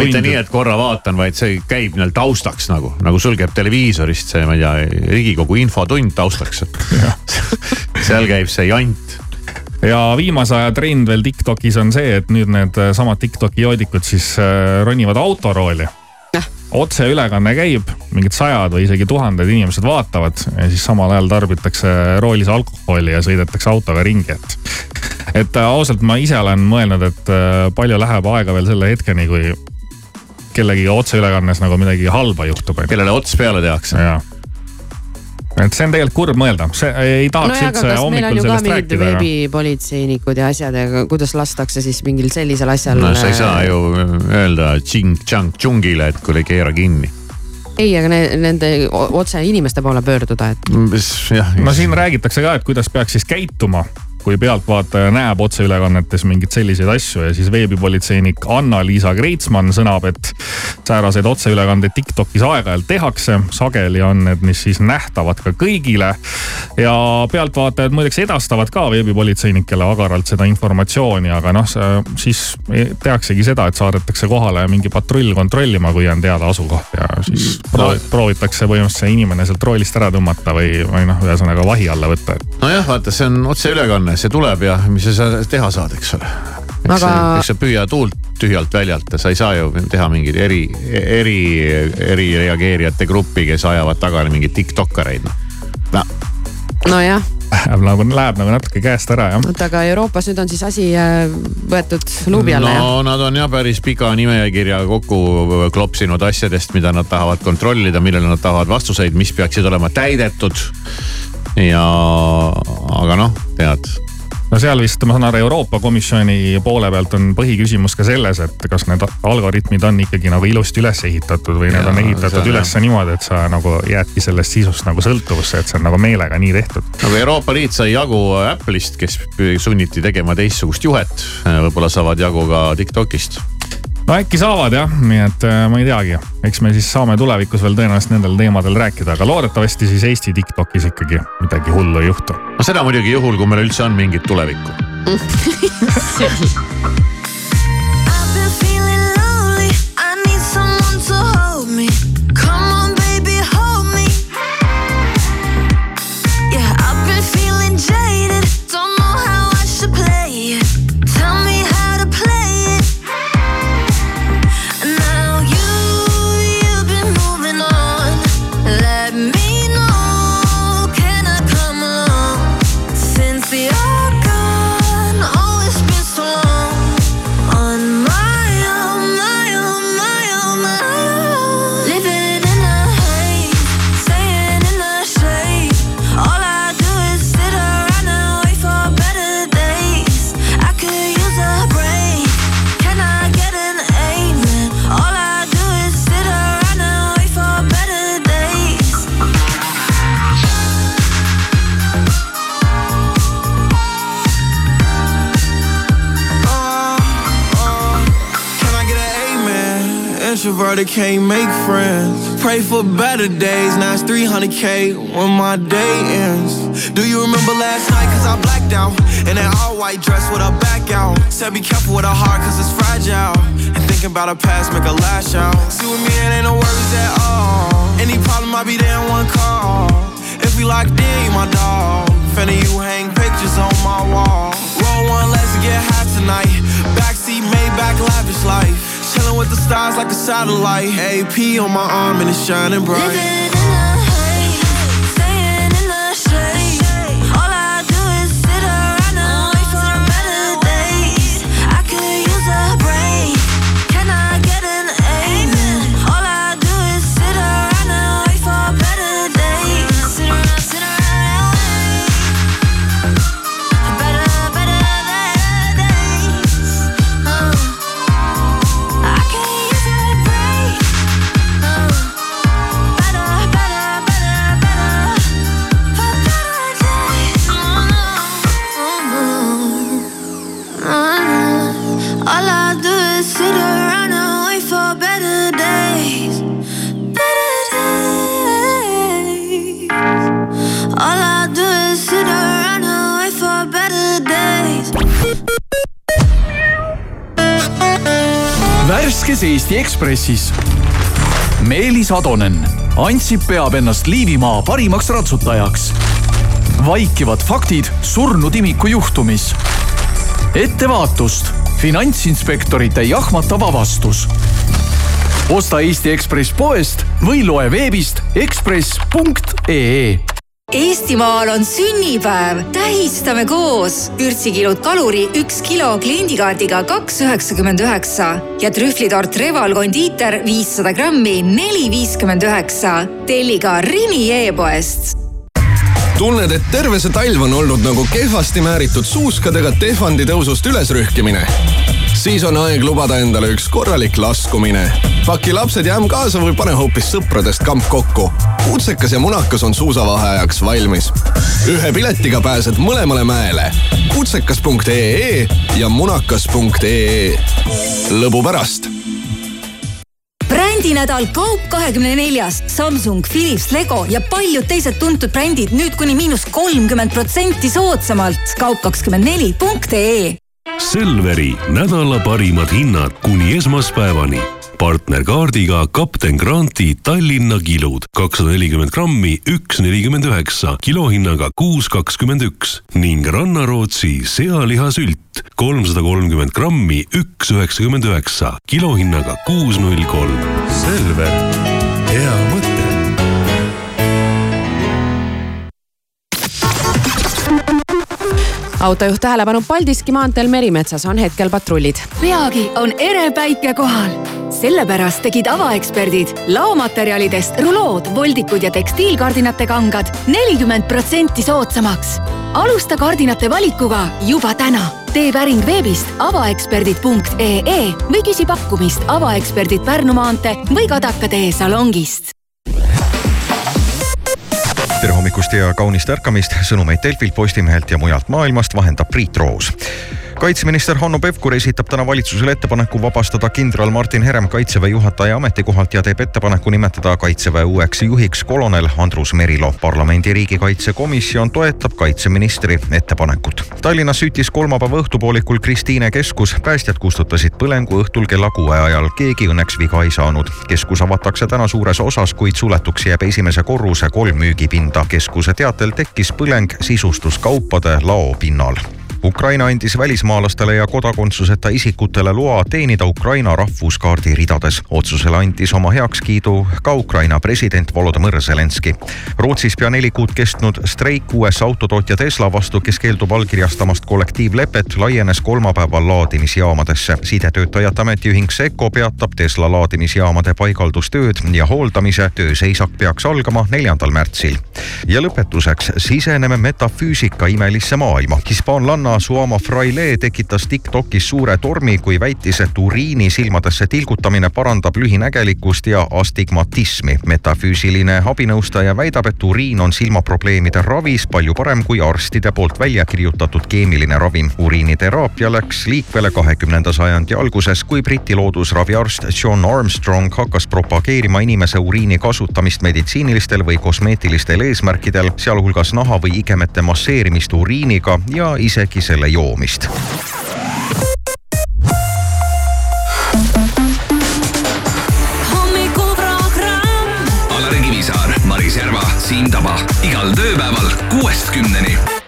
Speaker 1: Mitte nii, et korra vaatan, vaid see käib neil taustaks nagu, nagu sul käib televiisorist see, ma ei tea, Riigikogu infotund taustaks. Seal käib see jant.
Speaker 7: Ja viimase aja trend veel Tiktokis on see, et nüüd need samad Tiktoki joodikud siis äh, ronivad autorooli otseülekanne käib, mingid sajad või isegi tuhanded inimesed vaatavad ja siis samal ajal tarbitakse roolis alkoholi ja sõidetakse autoga ringi, et. et äh, ausalt, ma ise olen mõelnud, et äh, palju läheb aega veel selle hetkeni, kui kellegi otseülekannes nagu midagi halba juhtub.
Speaker 1: kellele ots peale tehakse.
Speaker 7: Jah et see on tegelikult kurb mõelda, see ei tahaks no üldse hommikul sellest rääkida.
Speaker 6: veebipolitseinikud ja asjad ja kuidas lastakse siis mingil sellisel asjal.
Speaker 1: no sa ei saa ju öelda tšing-tšang džungile, et kuule keera kinni
Speaker 6: ei, aga ne, nende otse inimeste poole pöörduda, et.
Speaker 7: no siin räägitakse ka, et kuidas peaks siis käituma kui pealtvaataja näeb otseülekannetes mingeid selliseid asju ja siis veebipolitseinik Anna-Liisa Kreitsmann sõnab, et sääraseid otseülekandeid Tiktokis aeg-ajalt tehakse, sageli on need, mis siis nähtavad ka kõigile. ja pealtvaatajad muideks edastavad ka veebipolitseinikele agaralt seda informatsiooni, aga noh, siis tehaksegi seda, et saadetakse kohale mingi patrull kontrollima, kui on teada asukoht ja siis no. proovitakse põhimõtteliselt see inimene sealt roolist ära tõmmata või, või noh, ühesõnaga vahi alla võtta.
Speaker 1: nojah, vaata, see on otseülekanne ülesanne, see tuleb ja mis sa teha saad, eks ole. eks Aga... sa, eks sa püüa tuult tühjalt väljalt ja sa ei saa ju teha mingeid eri, eri, erireageerijate gruppi, kes ajavad taga mingeid tiktokkareid
Speaker 6: no.. nojah
Speaker 7: läheb nagu, läheb nagu natuke käest ära jah.
Speaker 6: oota, aga Euroopas nüüd on siis asi äh, võetud luubi alla
Speaker 1: no, jah? Nad on jah päris pika nimekirja kokku klopsinud asjadest, mida nad tahavad kontrollida, millele nad tahavad vastuseid, mis peaksid olema täidetud ja, aga noh, tead.
Speaker 7: No seal vist, ma saan aru, Euroopa Komisjoni poole pealt on põhiküsimus ka selles, et kas need algoritmid on ikkagi nagu ilusti üles ehitatud või need ja, on ehitatud üles niimoodi, et sa nagu jäädki sellest sisust nagu sõltuvusse, et see on nagu meelega nii tehtud.
Speaker 1: nagu Euroopa Liit sai jagu Apple'ist, kes sunniti tegema teistsugust juhet, võib-olla saavad jagu ka Tiktokist
Speaker 7: no äkki saavad jah, nii et äh, ma ei teagi, eks me siis saame tulevikus veel tõenäoliselt nendel teemadel rääkida, aga loodetavasti siis Eesti Tiktokis ikkagi midagi hullu ei juhtu.
Speaker 1: no seda muidugi juhul, kui meil üldse on mingit tulevikku
Speaker 9: introverted, can't make friends. Pray for better days, now it's 300k when my day ends. Do you remember last night? Cause I blacked out. In that all white dress with a back out. Said be careful with a heart, cause it's fragile. And thinking about a past, make a lash out. See with me, it ain't no worries at all. Any problem, I'll be there in one call. If we locked in, you my dog. Finna you hang pictures on my wall. Roll one, let's get high tonight. Backseat, Maybach, lavish life. Chilling with the stars like a satellite. AP on my arm and it's shining bright.
Speaker 10: Värskes Eesti Ekspressis. Meelis Atonen, Ansip peab ennast Liivimaa parimaks ratsutajaks. vaikivad faktid surnud imiku juhtumis. ettevaatust, finantsinspektorite jahmatav avastus. osta Eesti Ekspress poest või loe veebist ekspress.ee
Speaker 11: Eestimaal on sünnipäev, tähistame koos. vürtsikilud Kaluri üks kilo kliendikaardiga kaks üheksakümmend üheksa ja trühvlitort Reval kondiiter viissada grammi neli viiskümmend üheksa. telli ka Rimi e-poest
Speaker 12: tunned, et terve see talv on olnud nagu kehvasti määritud suuskadega Tehvandi tõusust ülesrühkimine? Siis on aeg lubada endale üks korralik laskumine. paki lapsed ja ämm kaasa või pane hoopis sõpradest kamp kokku. kutsekas ja munakas on suusavaheajaks valmis. ühe piletiga pääsed mõlemale mäele. kutsekas.ee ja munakas.ee. lõbu pärast
Speaker 11: brändinädal Kaup kahekümne neljas, Samsung, Philips, Lego ja paljud teised tuntud brändid nüüd kuni miinus kolmkümmend protsenti soodsamalt. kaup kakskümmend neli punkt ee.
Speaker 13: Selveri nädala parimad hinnad kuni esmaspäevani. partnerkaardiga Kapten Granti Tallinna kilud. kakssada nelikümmend grammi, üks nelikümmend üheksa, kilohinnaga kuus kakskümmend üks. Ning Rannarootsi sealihasült. kolmsada kolmkümmend grammi, üks üheksakümmend üheksa, kilohinnaga kuus null kolm. Selver,
Speaker 6: autojuht tähelepanu Paldiski maanteel Merimetsas on hetkel patrullid.
Speaker 14: peagi on ere päike kohal. sellepärast tegid avaeksperdid laomaterjalidest rulood, voldikud ja tekstiilkardinate kangad nelikümmend protsenti soodsamaks. alusta kardinate valikuga juba täna. tee päring veebist avaeksperdid.ee või küsi pakkumist avaeksperdid Pärnu maantee või Kadaka tee salongist
Speaker 15: tere hommikust ja kaunist ärkamist, sõnumeid Delfilt, Postimehelt ja mujalt maailmast vahendab Priit Roos kaitseminister Hanno Pevkur esitab täna valitsusele ettepaneku vabastada kindral Martin Herem kaitseväe juhataja ametikohalt ja teeb ettepaneku nimetada kaitseväe uueks juhiks kolonel Andrus Merilo. parlamendi riigikaitsekomisjon toetab kaitseministri ettepanekut. Tallinnas süttis kolmapäeva õhtupoolikul Kristiine keskus. päästjad kustutasid põlengu õhtul kella kuue ajal. keegi õnneks viga ei saanud. keskus avatakse täna suures osas, kuid suletuks jääb esimese korruse kolm müügipinda. keskuse teatel tekkis põleng sisustuskaupade laopinnal Ukraina andis välismaalastele ja kodakondsuseta isikutele loa teenida Ukraina rahvuskaardi ridades. otsusele andis oma heakskiidu ka Ukraina president Volodõmõr Zelenskõi. Rootsis pea neli kuud kestnud streik USA autotootja Tesla vastu, kes keeldub allkirjastamast kollektiivlepet, laienes kolmapäeval laadimisjaamadesse. sidetöötajate ametiühing Seco peatab Tesla laadimisjaamade paigaldustööd ja hooldamise. tööseisak peaks algama neljandal märtsil. ja lõpetuseks siseneme metafüüsika imelisse maailma. hispaanlanna Anna Suomo-Fraile tekitas Tiktokis suure tormi, kui väitis, et uriini silmadesse tilgutamine parandab lühinägelikkust ja astigmatismi. metafüüsiline abinõustaja väidab, et uriin on silmaprobleemide ravis palju parem kui arstide poolt välja kirjutatud keemiline ravim. uriiniteraapia läks liikvele kahekümnenda sajandi alguses, kui Briti loodusraviarst John Armstrong hakkas propageerima inimese uriini kasutamist meditsiinilistel või kosmeetilistel eesmärkidel, sealhulgas naha või igemete masseerimist uriiniga ja isegi selle joomist.
Speaker 3: hommikuprogramm. Alari Kivisaar, Maris Järva, Siim Taba igal tööpäeval kuuest kümneni.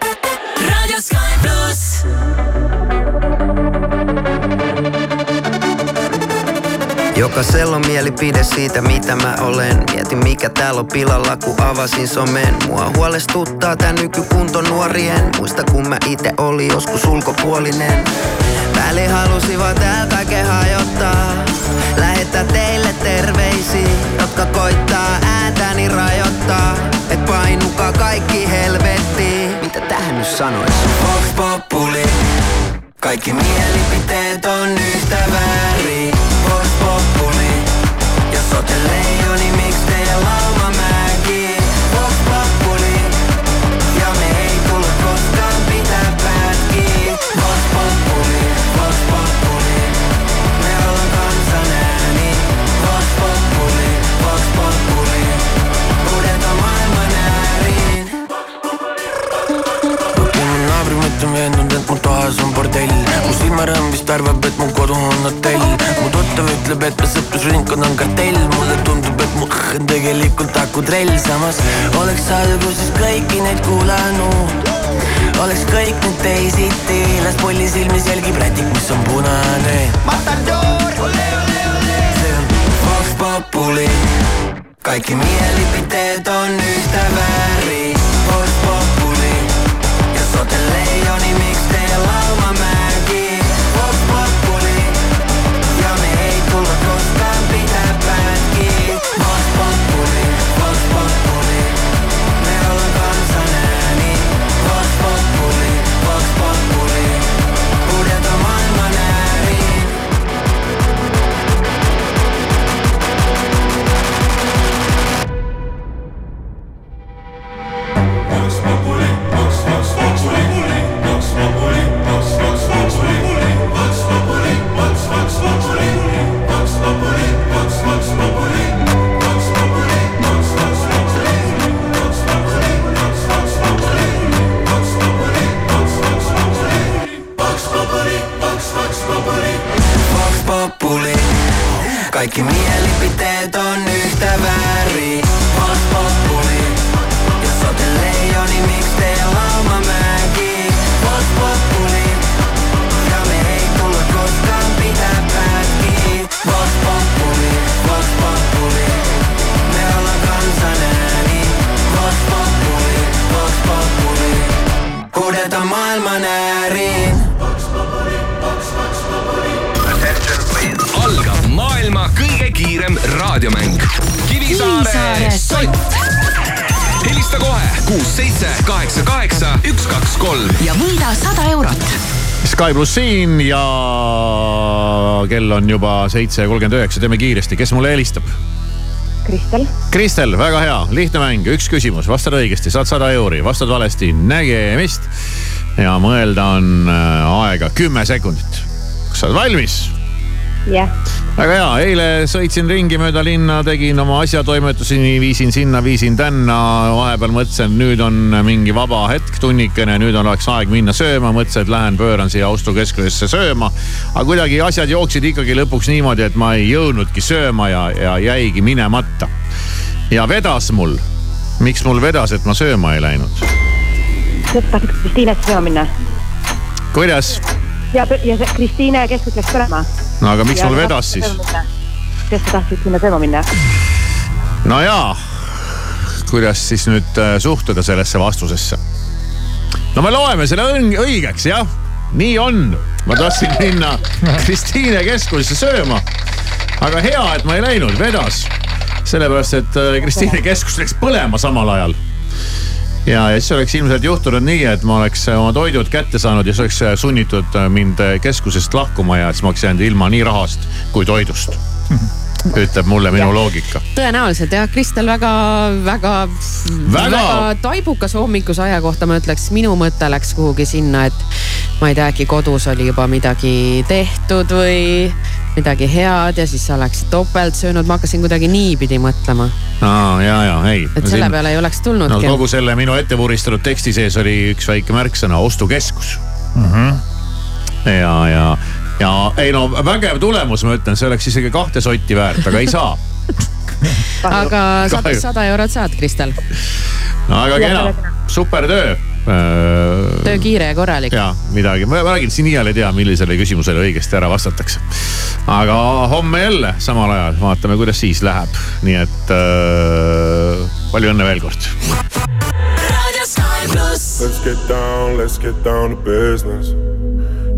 Speaker 16: Jokaisella on mielipide siitä mitä mä olen. Mietin mikä täällä on pilalla kun avasin somen. Mua huolestuttaa tää nykykunto nuorien. Muista kun mä ite oli joskus ulkopuolinen. Väli halusi vaan täällä kaiken hajottaa. Lähettää teille terveisiä Jotka koittaa ääntäni rajoittaa. Et painukaa kaikki helvettiin. Mitä tähän nyt sanois? Vox Populi. Kaikki mielipiteet on yhtä väärin Jos ootte leijoni, miksi teidän lauma mäki Vox Populi Ja me ei tulla koskaan pitää pätkiä Vox Populi, Vox Populi Me ollaan kansan ääni Vox Populi, Vox Populi Huudetaan maailman ääriin
Speaker 9: mu naabri mõte on veendunud, et mu toas on bordell. Mu silmarõõm vist arvab, et mu kodu on hotell. Mu tuttav ütleb, et mu sõprusringkond on kartell. Mulle tundub, et mu õhk on tegelikult akutrell. Samas oleks alguses kõiki neid kuulanud. Oleks kõik nüüd teisiti. Las polli silmis jälgib rätik, mis on punane
Speaker 16: on
Speaker 1: juba seitse kolmkümmend üheksa, teeme kiiresti, kes mulle helistab?
Speaker 17: Kristel,
Speaker 1: Kristel, väga hea, lihtne mäng, üks küsimus, vastad õigesti, saad sada euri, vastad valesti, nägemist. ja mõelda on äh, aega kümme sekundit. kas sa oled valmis?
Speaker 17: jah,
Speaker 1: väga hea, eile sõitsin ringi mööda linna, tegin oma asjatoimetusi, viisin sinna, viisin tänna. vahepeal mõtlesin, et nüüd on mingi vaba hetk, tunnikene, nüüd oleks aeg minna sööma, mõtlesin, et lähen pööran siia Austo keskusesse sööma. aga kuidagi asjad jooksid ikkagi lõpuks niimoodi, et ma ei jõudnudki sööma ja, ja jäigi minemata. ja vedas mul, miks mul vedas, et ma sööma ei läinud?
Speaker 17: tahtsid Kristiinesse sööma minna
Speaker 1: kuidas?
Speaker 17: ja, ja see Kristiine keskus läks põlema.
Speaker 1: no aga miks mul vedas siis?
Speaker 17: sa tahtsid sinna sööma minna.
Speaker 1: no jaa, kuidas siis nüüd äh, suhtuda sellesse vastusesse? no me loeme selle õigeks jah, nii on, ma tahtsin minna Kristiine keskusesse sööma. aga hea, et ma ei läinud, vedas. sellepärast, et äh, Kristiine keskus läks põlema samal ajal. ja, ja siis oleks ilmselt juhtunud nii, et ma oleks oma toidud kätte saanud ja siis oleks sunnitud mind keskusest lahkuma ja siis ma oleks jäänud ilma nii rahast kui toidust. Ütleb mulle minu loogika.
Speaker 6: tõenäoliselt jah, Kristel väga, väga,
Speaker 1: Väga-
Speaker 6: väga taibukas hommikuse aja kohta ma ütleks, minu mõte läks kuhugi sinna, et ma ei tea, äkki kodus oli juba midagi tehtud või midagi head ja siis sa oleksid topelt söönud, ma hakkasin kuidagi niipidi mõtlema,
Speaker 1: aa ja, ja ei.
Speaker 6: et selle peale ei oleks
Speaker 1: no
Speaker 6: tulnudki
Speaker 1: kogu selle minu ette vuristatud teksti sees oli üks väike märksõna, ostukeskus. ja, ja, ja ei no vägev tulemus, ma ütlen, see oleks isegi kahte sotti väärt, aga ei saa.
Speaker 6: aga sada, sada eurot saad, Kristel.
Speaker 1: no väga kena, super töö.
Speaker 6: töö kiire ja korralik.
Speaker 1: ja midagi, ma räägin, siin iial ei tea, millisele küsimusele õigesti ära vastatakse. aga homme jälle samal ajal vaatame, kuidas siis läheb, nii et äh, palju õnne veel kord.
Speaker 18: Let's get down, let's get down to business.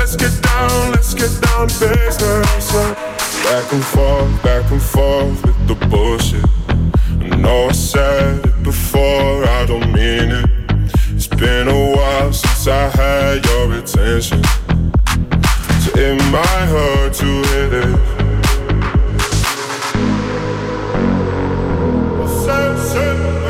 Speaker 18: Let's get down, let's get down to business. Back and forth, back and forth with the bullshit. I know I said it before, I don't mean it. It's been a while since I had your attention. So it might hurt to hear this. Dreams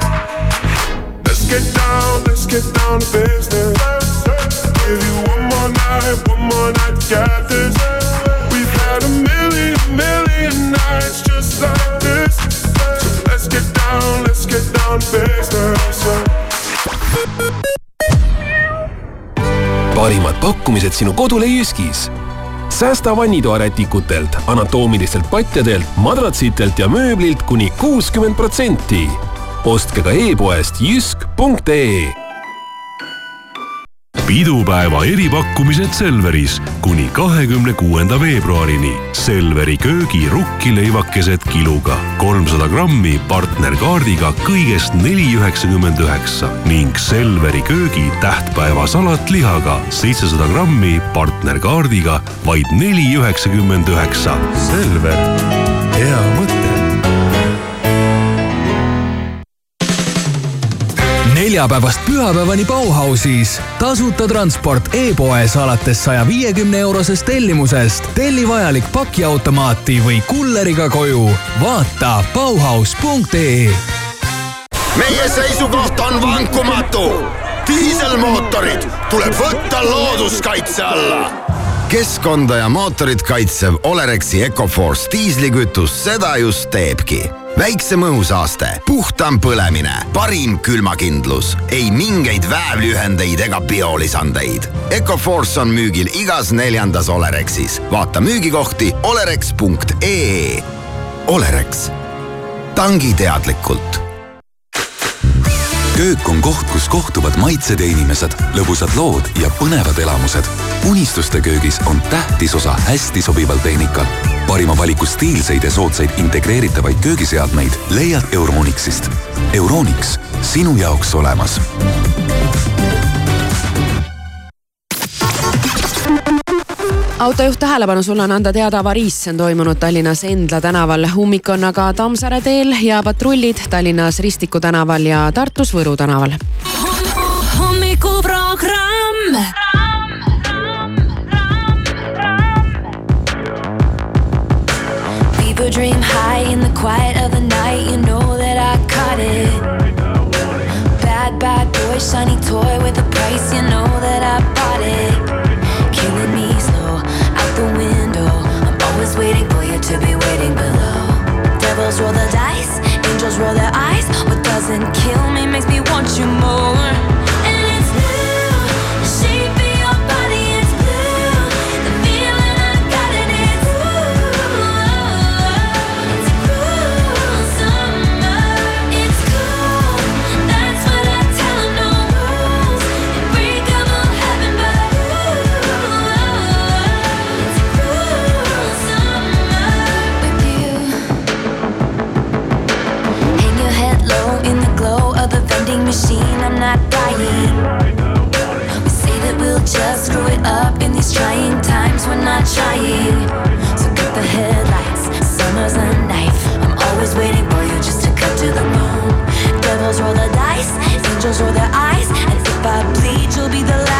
Speaker 18: Get down, let's get down to business. Give you one more night, one more night get this. We've had a million, million nights just like this. So let's get down, let's get down to business.
Speaker 19: parimad pakkumised sinu kodule Jyskis. säästa vannitoarätikutelt, anatoomilistelt patjadelt, madratsitelt ja mööblilt kuni kuuskümmend protsenti. Ostke ka e-poest jysk.ee
Speaker 13: pidupäeva eripakkumised Selveris kuni kahekümne kuuenda veebruarini. Selveri köögi rukkileivakesed kiluga kolmsada grammi partnerkaardiga kõigest neli üheksakümmend üheksa ning Selveri köögi tähtpäevasalat lihaga seitsesada grammi partnerkaardiga vaid neli üheksakümmend üheksa. Selver,
Speaker 20: neljapäevast pühapäevani Bauhausis tasuta transport e-poes alates saja viiekümne eurosest tellimusest. telli vajalik pakiautomaati või kulleriga koju. vaata Bauhaus.ee
Speaker 21: meie seisukoht on vankumatu. diiselmootorid tuleb võtta looduskaitse alla. keskkonda ja mootorit kaitsev Olerexi Ecoforce diislikütus seda just teebki väiksem õhusaaste, puhtam põlemine, parim külmakindlus, ei mingeid väävlühendeid ega biolisandeid. Ecoforce on müügil igas neljandas Olerexis. vaata müügikohti olerex.ee. Olerex, tangi teadlikult
Speaker 22: köök on koht, kus kohtuvad maitsed ja inimesed, lõbusad lood ja põnevad elamused. unistuste köögis on tähtis osa hästi sobival tehnikal. Parima valiku stiilseid ja soodsaid integreeritavaid köögiseadmeid leiad Euronixist. Euronix, sinu jaoks olemas
Speaker 6: autojuht tähelepanu, sul on anda teada avariis, see on toimunud Tallinnas Endla tänaval. ummik on aga Tammsaare teel ja patrullid Tallinnas Ristiku tänaval ja Tartus Võru tänaval.
Speaker 4: hommikuprogramm.
Speaker 5: Dream high in the quiet of the night. You know that I caught it. Bad, bad boy, shiny toy with a price. You know that I bought it. Killing me slow out the window. I'm always waiting for you to be waiting below. Devils roll the dice, angels roll their eyes. What doesn't kill me makes me want you more. Machine. I'm not dying. We say that we'll just screw it up in these trying times. We're not trying. So cut the headlights. Summer's a knife. I'm always waiting for you just to cut to the bone. Devils roll the dice, angels roll their eyes, and if I bleed, you'll be the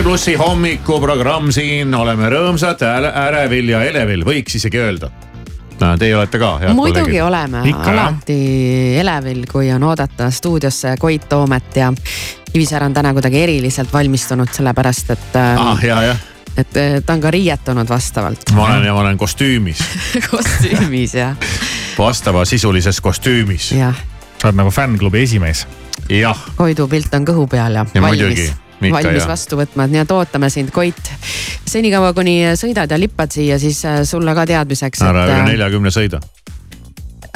Speaker 1: Sky plussi hommikuprogramm siin, oleme rõõmsad, ärevil ja elevil, võiks isegi öelda. Teie olete ka, head
Speaker 6: muidugi
Speaker 1: kolleegid?
Speaker 6: oleme
Speaker 1: Ikka, jah.
Speaker 6: alati elevil, kui on oodata stuudiosse Koit Toomet ja Kivisäär on täna kuidagi eriliselt valmistunud, sellepärast et
Speaker 1: ah,, ja, jah.
Speaker 6: et äh, ta on ka riietunud vastavalt
Speaker 1: ma olen ja ma olen kostüümis,
Speaker 6: kostüümis ja,
Speaker 1: vastavasisulises kostüümis.
Speaker 6: jah.
Speaker 7: sa oled nagu fännklubi esimees.
Speaker 1: jah.
Speaker 6: Koidu pilt on kõhu peal ja,
Speaker 1: Ja
Speaker 6: valmis
Speaker 1: muidugi,, ikka
Speaker 6: valmis
Speaker 1: ja.
Speaker 6: vastu võtma, nii et ootame sind, Koit. senikaua, kuni sõidad ja lippad siia, siis äh, sulle ka teadmiseks,
Speaker 1: ära
Speaker 6: et
Speaker 1: üle
Speaker 6: äh,
Speaker 1: neljakümne sõida.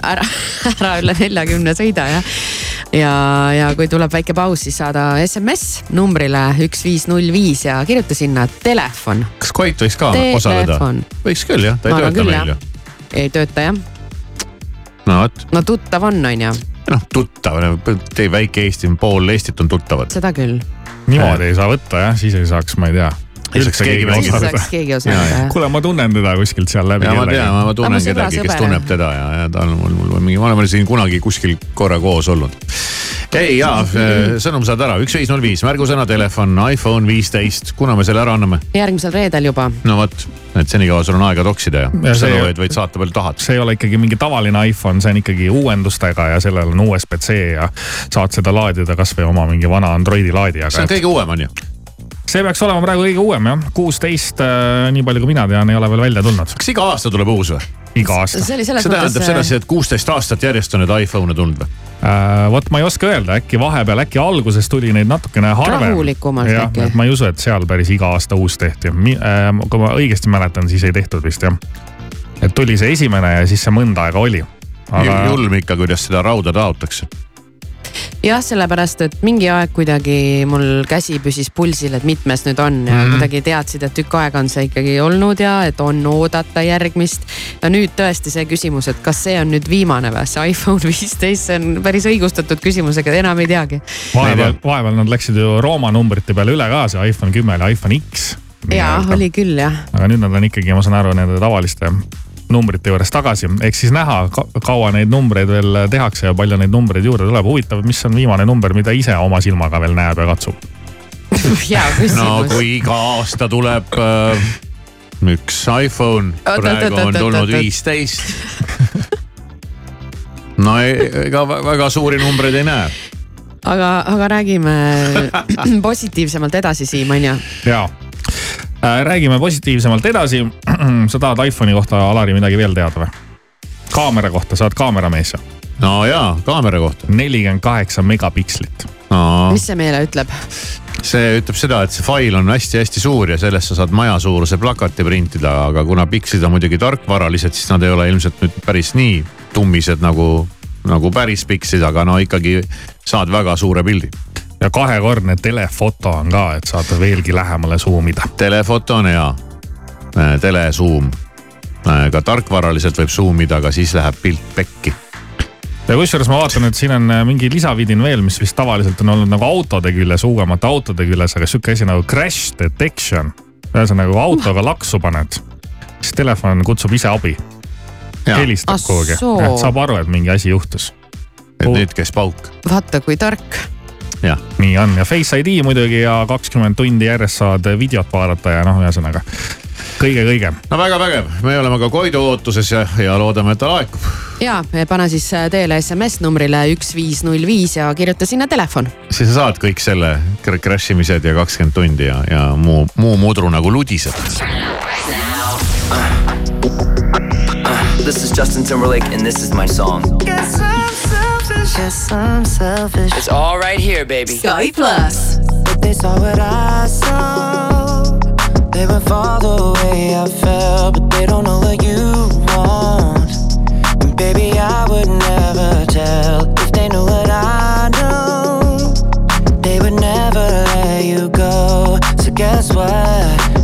Speaker 6: ära, ära üle neljakümne sõida jah. ja, ja kui tuleb väike paus, siis saada SMS numbrile üks viis null viis ja kirjuta sinna telefon.
Speaker 1: kas Koit võiks ka osaleda
Speaker 6: Telefon.?
Speaker 1: võiks küll jah, ta ei
Speaker 6: Ma
Speaker 1: tööta meil ju
Speaker 6: jah.. ei tööta jah,
Speaker 1: no vot,
Speaker 6: no tuttav on, on ju,
Speaker 1: noh tuttav, teie väike Eesti, pool Eestit on tuttavad.
Speaker 6: seda küll.
Speaker 7: Niimoodi ei saa võtta jah, siis ei saaks, ma ei tea.
Speaker 1: Saaks keegi mängida.
Speaker 6: Siis saaks keegi osaleda, jah.
Speaker 7: kuule, ma tunnen teda kuskilt seal läbi.
Speaker 1: ja ma tean, ma tunnen
Speaker 6: sõbra
Speaker 1: kedagi, kes tunneb teda ja, ja ta on mul, mul on mingi, me oleme siin kunagi kuskil korra koos olnud. ei ja sõnum saad ära, üks viis null viis, märgusõna telefon, iPhone viisteist, kuna me selle ära anname?
Speaker 6: järgmisel reedel juba.
Speaker 1: no vot, et senikaua sul on aega toksida ja, sõnumeid võid saata palju tahad.
Speaker 7: see ei ole ikkagi mingi tavaline iPhone, see on ikkagi uuendustega ja sellel on USB-C ja saad seda laadida kasvõi oma mingi vana Androidi laadijaga.
Speaker 1: see on kõige uuem on ju?
Speaker 7: See peaks olema praegu kõige uuem jah, kuusteist, nii palju kui mina tean, ei ole veel välja tulnud.
Speaker 1: kas iga aasta tuleb uus või?
Speaker 7: iga aasta.
Speaker 6: see
Speaker 1: tähendab
Speaker 6: mõttes.
Speaker 1: sedasi, et kuusteist aastat järjest on nüüd iPhone'e tulnud või?
Speaker 7: äh, vot ma ei oska öelda, äkki vahepeal, äkki alguses tuli neid natukene harvem.
Speaker 6: rahulikumalt äkki.
Speaker 7: ma ei usu, et seal päris iga aasta uus tehti. Äh, kui ma õigesti mäletan, siis ei tehtud vist jah. et tuli see esimene ja siis see mõnda aega oli.
Speaker 1: Aga... julm ikka, kuidas seda rauda taotakse.
Speaker 6: Jah, sellepärast et mingi aeg kuidagi mul käsi püsis pulsil, et mitmes nüüd on ja mm. kuidagi teadsid, et tükk aega on see ikkagi olnud ja et on oodata järgmist. ja nüüd tõesti see küsimus, et kas see on nüüd viimane või, see iPhone viisteist, see on päris õigustatud küsimus, ega enam ei teagi.
Speaker 7: vahepeal, vahepeal nad läksid ju Rooma numbrite peale üle ka, see iPhone kümme ja iPhone X.
Speaker 6: ja oli küll jah.
Speaker 7: aga nüüd nad on ikkagi, ma saan aru, nende tavaliste numbrite juures tagasi, ehk siis näha, kaua neid numbreid veel tehakse ja palju neid numbreid juurde tuleb. huvitav, mis on viimane number, mida ise oma silmaga veel näeb ja katsub?
Speaker 6: hea küsimus.
Speaker 1: no kui iga aasta tuleb äh, üks iPhone, praegu on tulnud viisteist. no ei, ega vä- väga suuri numbreid ei näe.
Speaker 6: aga, aga räägime positiivsemalt edasi, Siim, on ju?
Speaker 7: jaa räägime positiivsemalt edasi. sa tahad iPhone'i kohta, Alari, midagi veel teada või? kaamera kohta, sa oled kaameramees ju.
Speaker 1: no jaa, kaamera kohta.
Speaker 7: nelikümmend kaheksa megapikslit
Speaker 1: no..
Speaker 6: mis see meile ütleb?
Speaker 1: see ütleb seda, et see fail on hästi-hästi suur ja sellest sa saad majasuuruse plakati printida, aga kuna pikslid on muidugi tarkvaralised, siis nad ei ole ilmselt nüüd päris nii tummised nagu, nagu päris pikslid, aga no ikkagi saad väga suure pildi.
Speaker 7: Ja kahekordne telefoto on ka, et saad veelgi lähemale zoom ida.
Speaker 1: telefoto on hea, telesuum. ka tarkvaraliselt võib zoom ida, aga siis läheb pilt pekki
Speaker 7: ja kusjuures ma vaatan, et siin on äh, mingi lisavidin veel, mis vist tavaliselt on olnud nagu autode küljes, uuemate autode küljes, aga sihuke asi nagu crash detection. ühesõnaga, kui autoga laksu paned, siis telefon kutsub ise abi. helistab
Speaker 6: Ah
Speaker 7: kuhugi, et saab aru, et mingi asi juhtus.
Speaker 1: et nüüd käis pauk.
Speaker 6: vaata, kui tark.
Speaker 7: Nii on ja Face ID muidugi ja kakskümmend tundi järjest saad videot vaadata ja noh, ühesõnaga kõige-kõige.
Speaker 1: no väga vägev, me oleme ka Koidu ootuses ja, ja loodame, et ta laekub.
Speaker 6: ja pane siis teele SMS numbrile üks viis null viis ja kirjuta sinna telefon.
Speaker 1: siis sa saad kõik selle cr- crash imised ja kakskümmend tundi ja, ja muu, muu mudru nagu ludiseb.
Speaker 23: This is Justin Timberlake and this is my song.
Speaker 4: Guess I'm selfish. Guess I'm selfish.
Speaker 23: It's all right here, baby.
Speaker 4: Sky Plus.
Speaker 24: If they saw what I saw, they would fall the way I felt, but they don't know what you want. And baby, I would never tell if they knew what I know. They would never let you go. So guess what?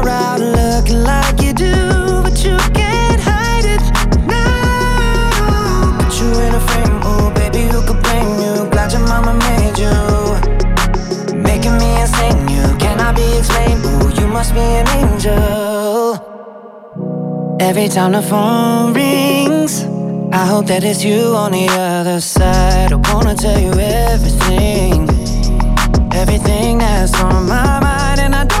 Speaker 24: must be an angel. Every time the phone rings, I hope that it's you on the other side. I wanna tell you everything, everything that's on my mind, and I don't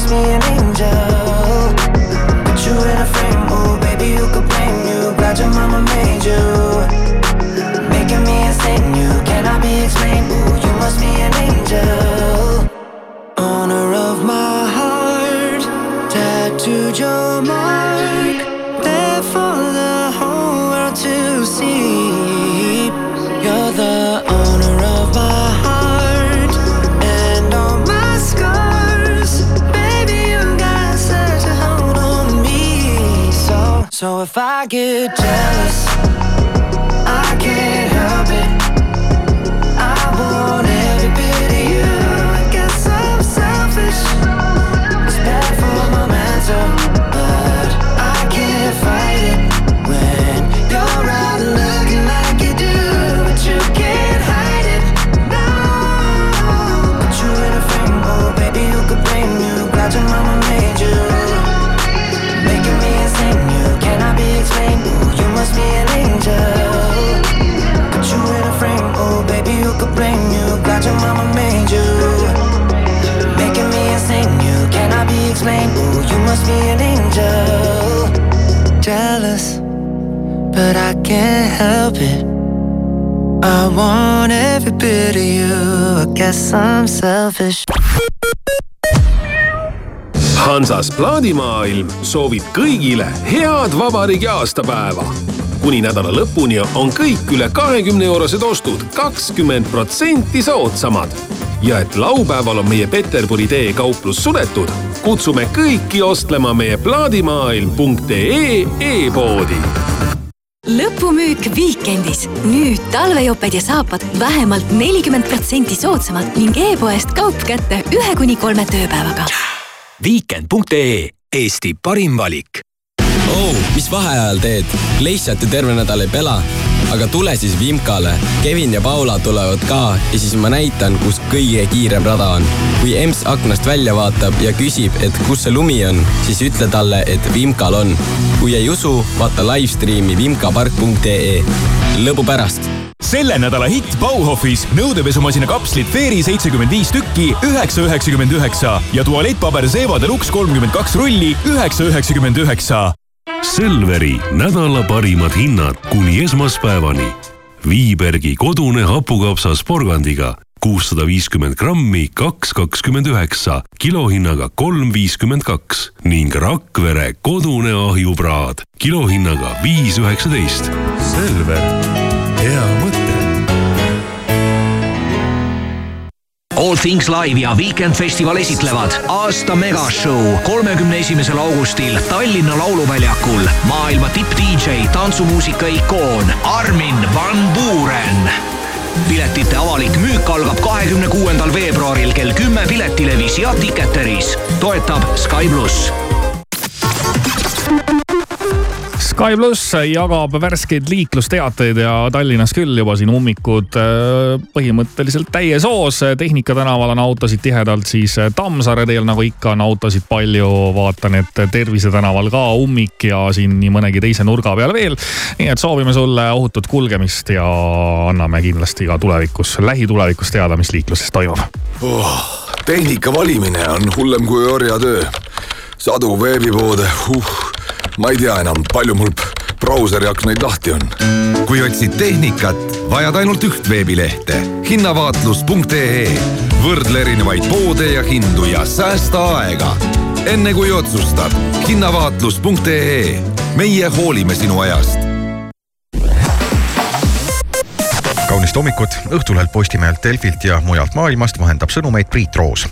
Speaker 24: promised me an angel. Put you in a frame, oh baby, who could blame you? Glad your mama made you. Making me insane, you cannot be explained. Ooh, you must be an angel. So if I get jealous, I can't help it. I want every bit of you. I guess I'm selfish. It's bad for my mental, could blame you. Glad your mama made you, making me insane. You cannot be explained. Ooh, you must be an angel. Jealous, but I can't help it. I want every bit of you. I guess I'm selfish.
Speaker 19: Hansas plaadimaailm soovib kõigile head vabariigi aastapäeva. Kuni nädala lõpuni on kõik üle kahekümne eurosed ostud kakskümmend protsenti soodsamad. ja et laupäeval on meie Peterburi tee kauplus suletud, kutsume kõiki ostlema meie plaadimaailm.ee e-poodi
Speaker 14: lõpumüük Weekendis. nüüd talvejoped ja saapad vähemalt nelikümmend protsenti soodsamad ning e-poest kaup kätte ühe kuni kolme tööpäevaga.
Speaker 25: Weekend.ee, Eesti parim valik.
Speaker 26: Oh, mis vaheajal teed? lihtsalt ju terve nädal ei pela. aga tule siis Vimkale. Kevin ja Paula tulevad ka ja siis ma näitan, kus kõige kiirem rada on. kui EMS aknast välja vaatab ja küsib, et kus see lumi on, siis ütle talle, et Vimkal on. kui ei usu, vaata live-stream'i vimkapark.ee. lõbu pärast
Speaker 27: selle nädala hitt Bauhofis nõudepesumasina kapslid Fairy seitsekümmend viis tükki, üheksa üheksakümmend üheksa ja tualettpaber Zewa Deluxe kolmkümmend kaks rulli, üheksa üheksakümmend üheksa.
Speaker 13: Selveri nädala parimad hinnad kuni esmaspäevani. Viibergi kodune hapukapsas porgandiga kuussada viiskümmend grammi, kaks kakskümmend üheksa, kilohinnaga kolm viiskümmend kaks ning Rakvere kodune ahjupraad kilohinnaga viis üheksateist. Selver, hea
Speaker 3: All Things Live ja Weekend Festival esitlevad aasta megashow kolmekümne esimesel augustil Tallinna Lauluväljakul maailma tipp-DJ, tantsumuusika ikoon Armin van Buuren. piletite avalik müük algab kahekümne kuuendal veebruaril kell kümme Piletilevis ja Ticketeris. toetab Sky pluss
Speaker 7: Sky pluss jagab värskeid liiklusteateid ja Tallinnas küll juba siin ummikud äh, põhimõtteliselt täies hoos. Tehnika tänaval on autosid tihedalt, siis Tammsaare teel nagu ikka on autosid palju. vaatan, et Tervise tänaval ka ummik ja siin nii mõnegi teise nurga peal veel. nii et soovime sulle ohutut kulgemist ja anname kindlasti ka tulevikus, lähitulevikus teada, mis liikluses toimub
Speaker 28: oh,. tehnika valimine on hullem kui orjatöö. sadu veebipoode uh ma ei tea enam, palju mul brauseri aknaid lahti on.
Speaker 29: kui otsid tehnikat, vajad ainult üht veebilehte hinnavaatlus.ee. võrdle erinevaid poode ja hindu ja säästa aega. enne kui otsustad, hinnavaatlus.ee. meie hoolime sinu ajast
Speaker 15: kaunist hommikut, Õhtulehelt, Postimehelt, Delfilt ja mujalt maailmast vahendab sõnumeid Priit Roos.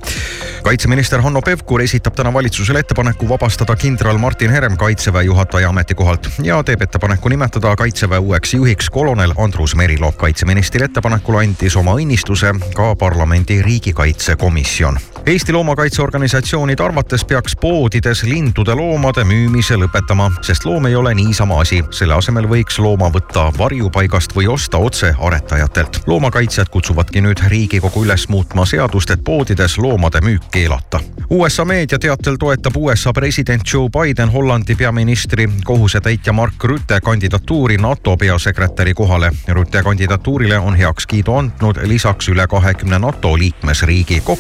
Speaker 15: kaitseminister Hanno Pevkur esitab täna valitsusele ettepaneku vabastada kindral Martin Herem kaitseväe juhataja ametikohalt ja teeb ettepaneku nimetada kaitseväe uueks juhiks kolonel Andrus Merilo. kaitseministri ettepanekul andis oma õnnistuse ka parlamendi riigikaitsekomisjon. Eesti loomakaitseorganisatsioonide arvates peaks poodides lindude loomade müümise lõpetama, sest loom ei ole niisama asi. selle asemel võiks looma võtta varjupaigast või osta otse aretajatelt. loomakaitsjad kutsuvadki nüüd Riigikogu üles muutma seadust, et poodides loomade müük keelata. USA meedia teatel toetab USA president Joe Biden Hollandi peaministri kohusetäitja Mark Rutte kandidatuuri NATO peasekretäri kohale. Rutte kandidatuurile on heakskiidu andnud lisaks üle kahekümne NATO liikmesriigi. kokku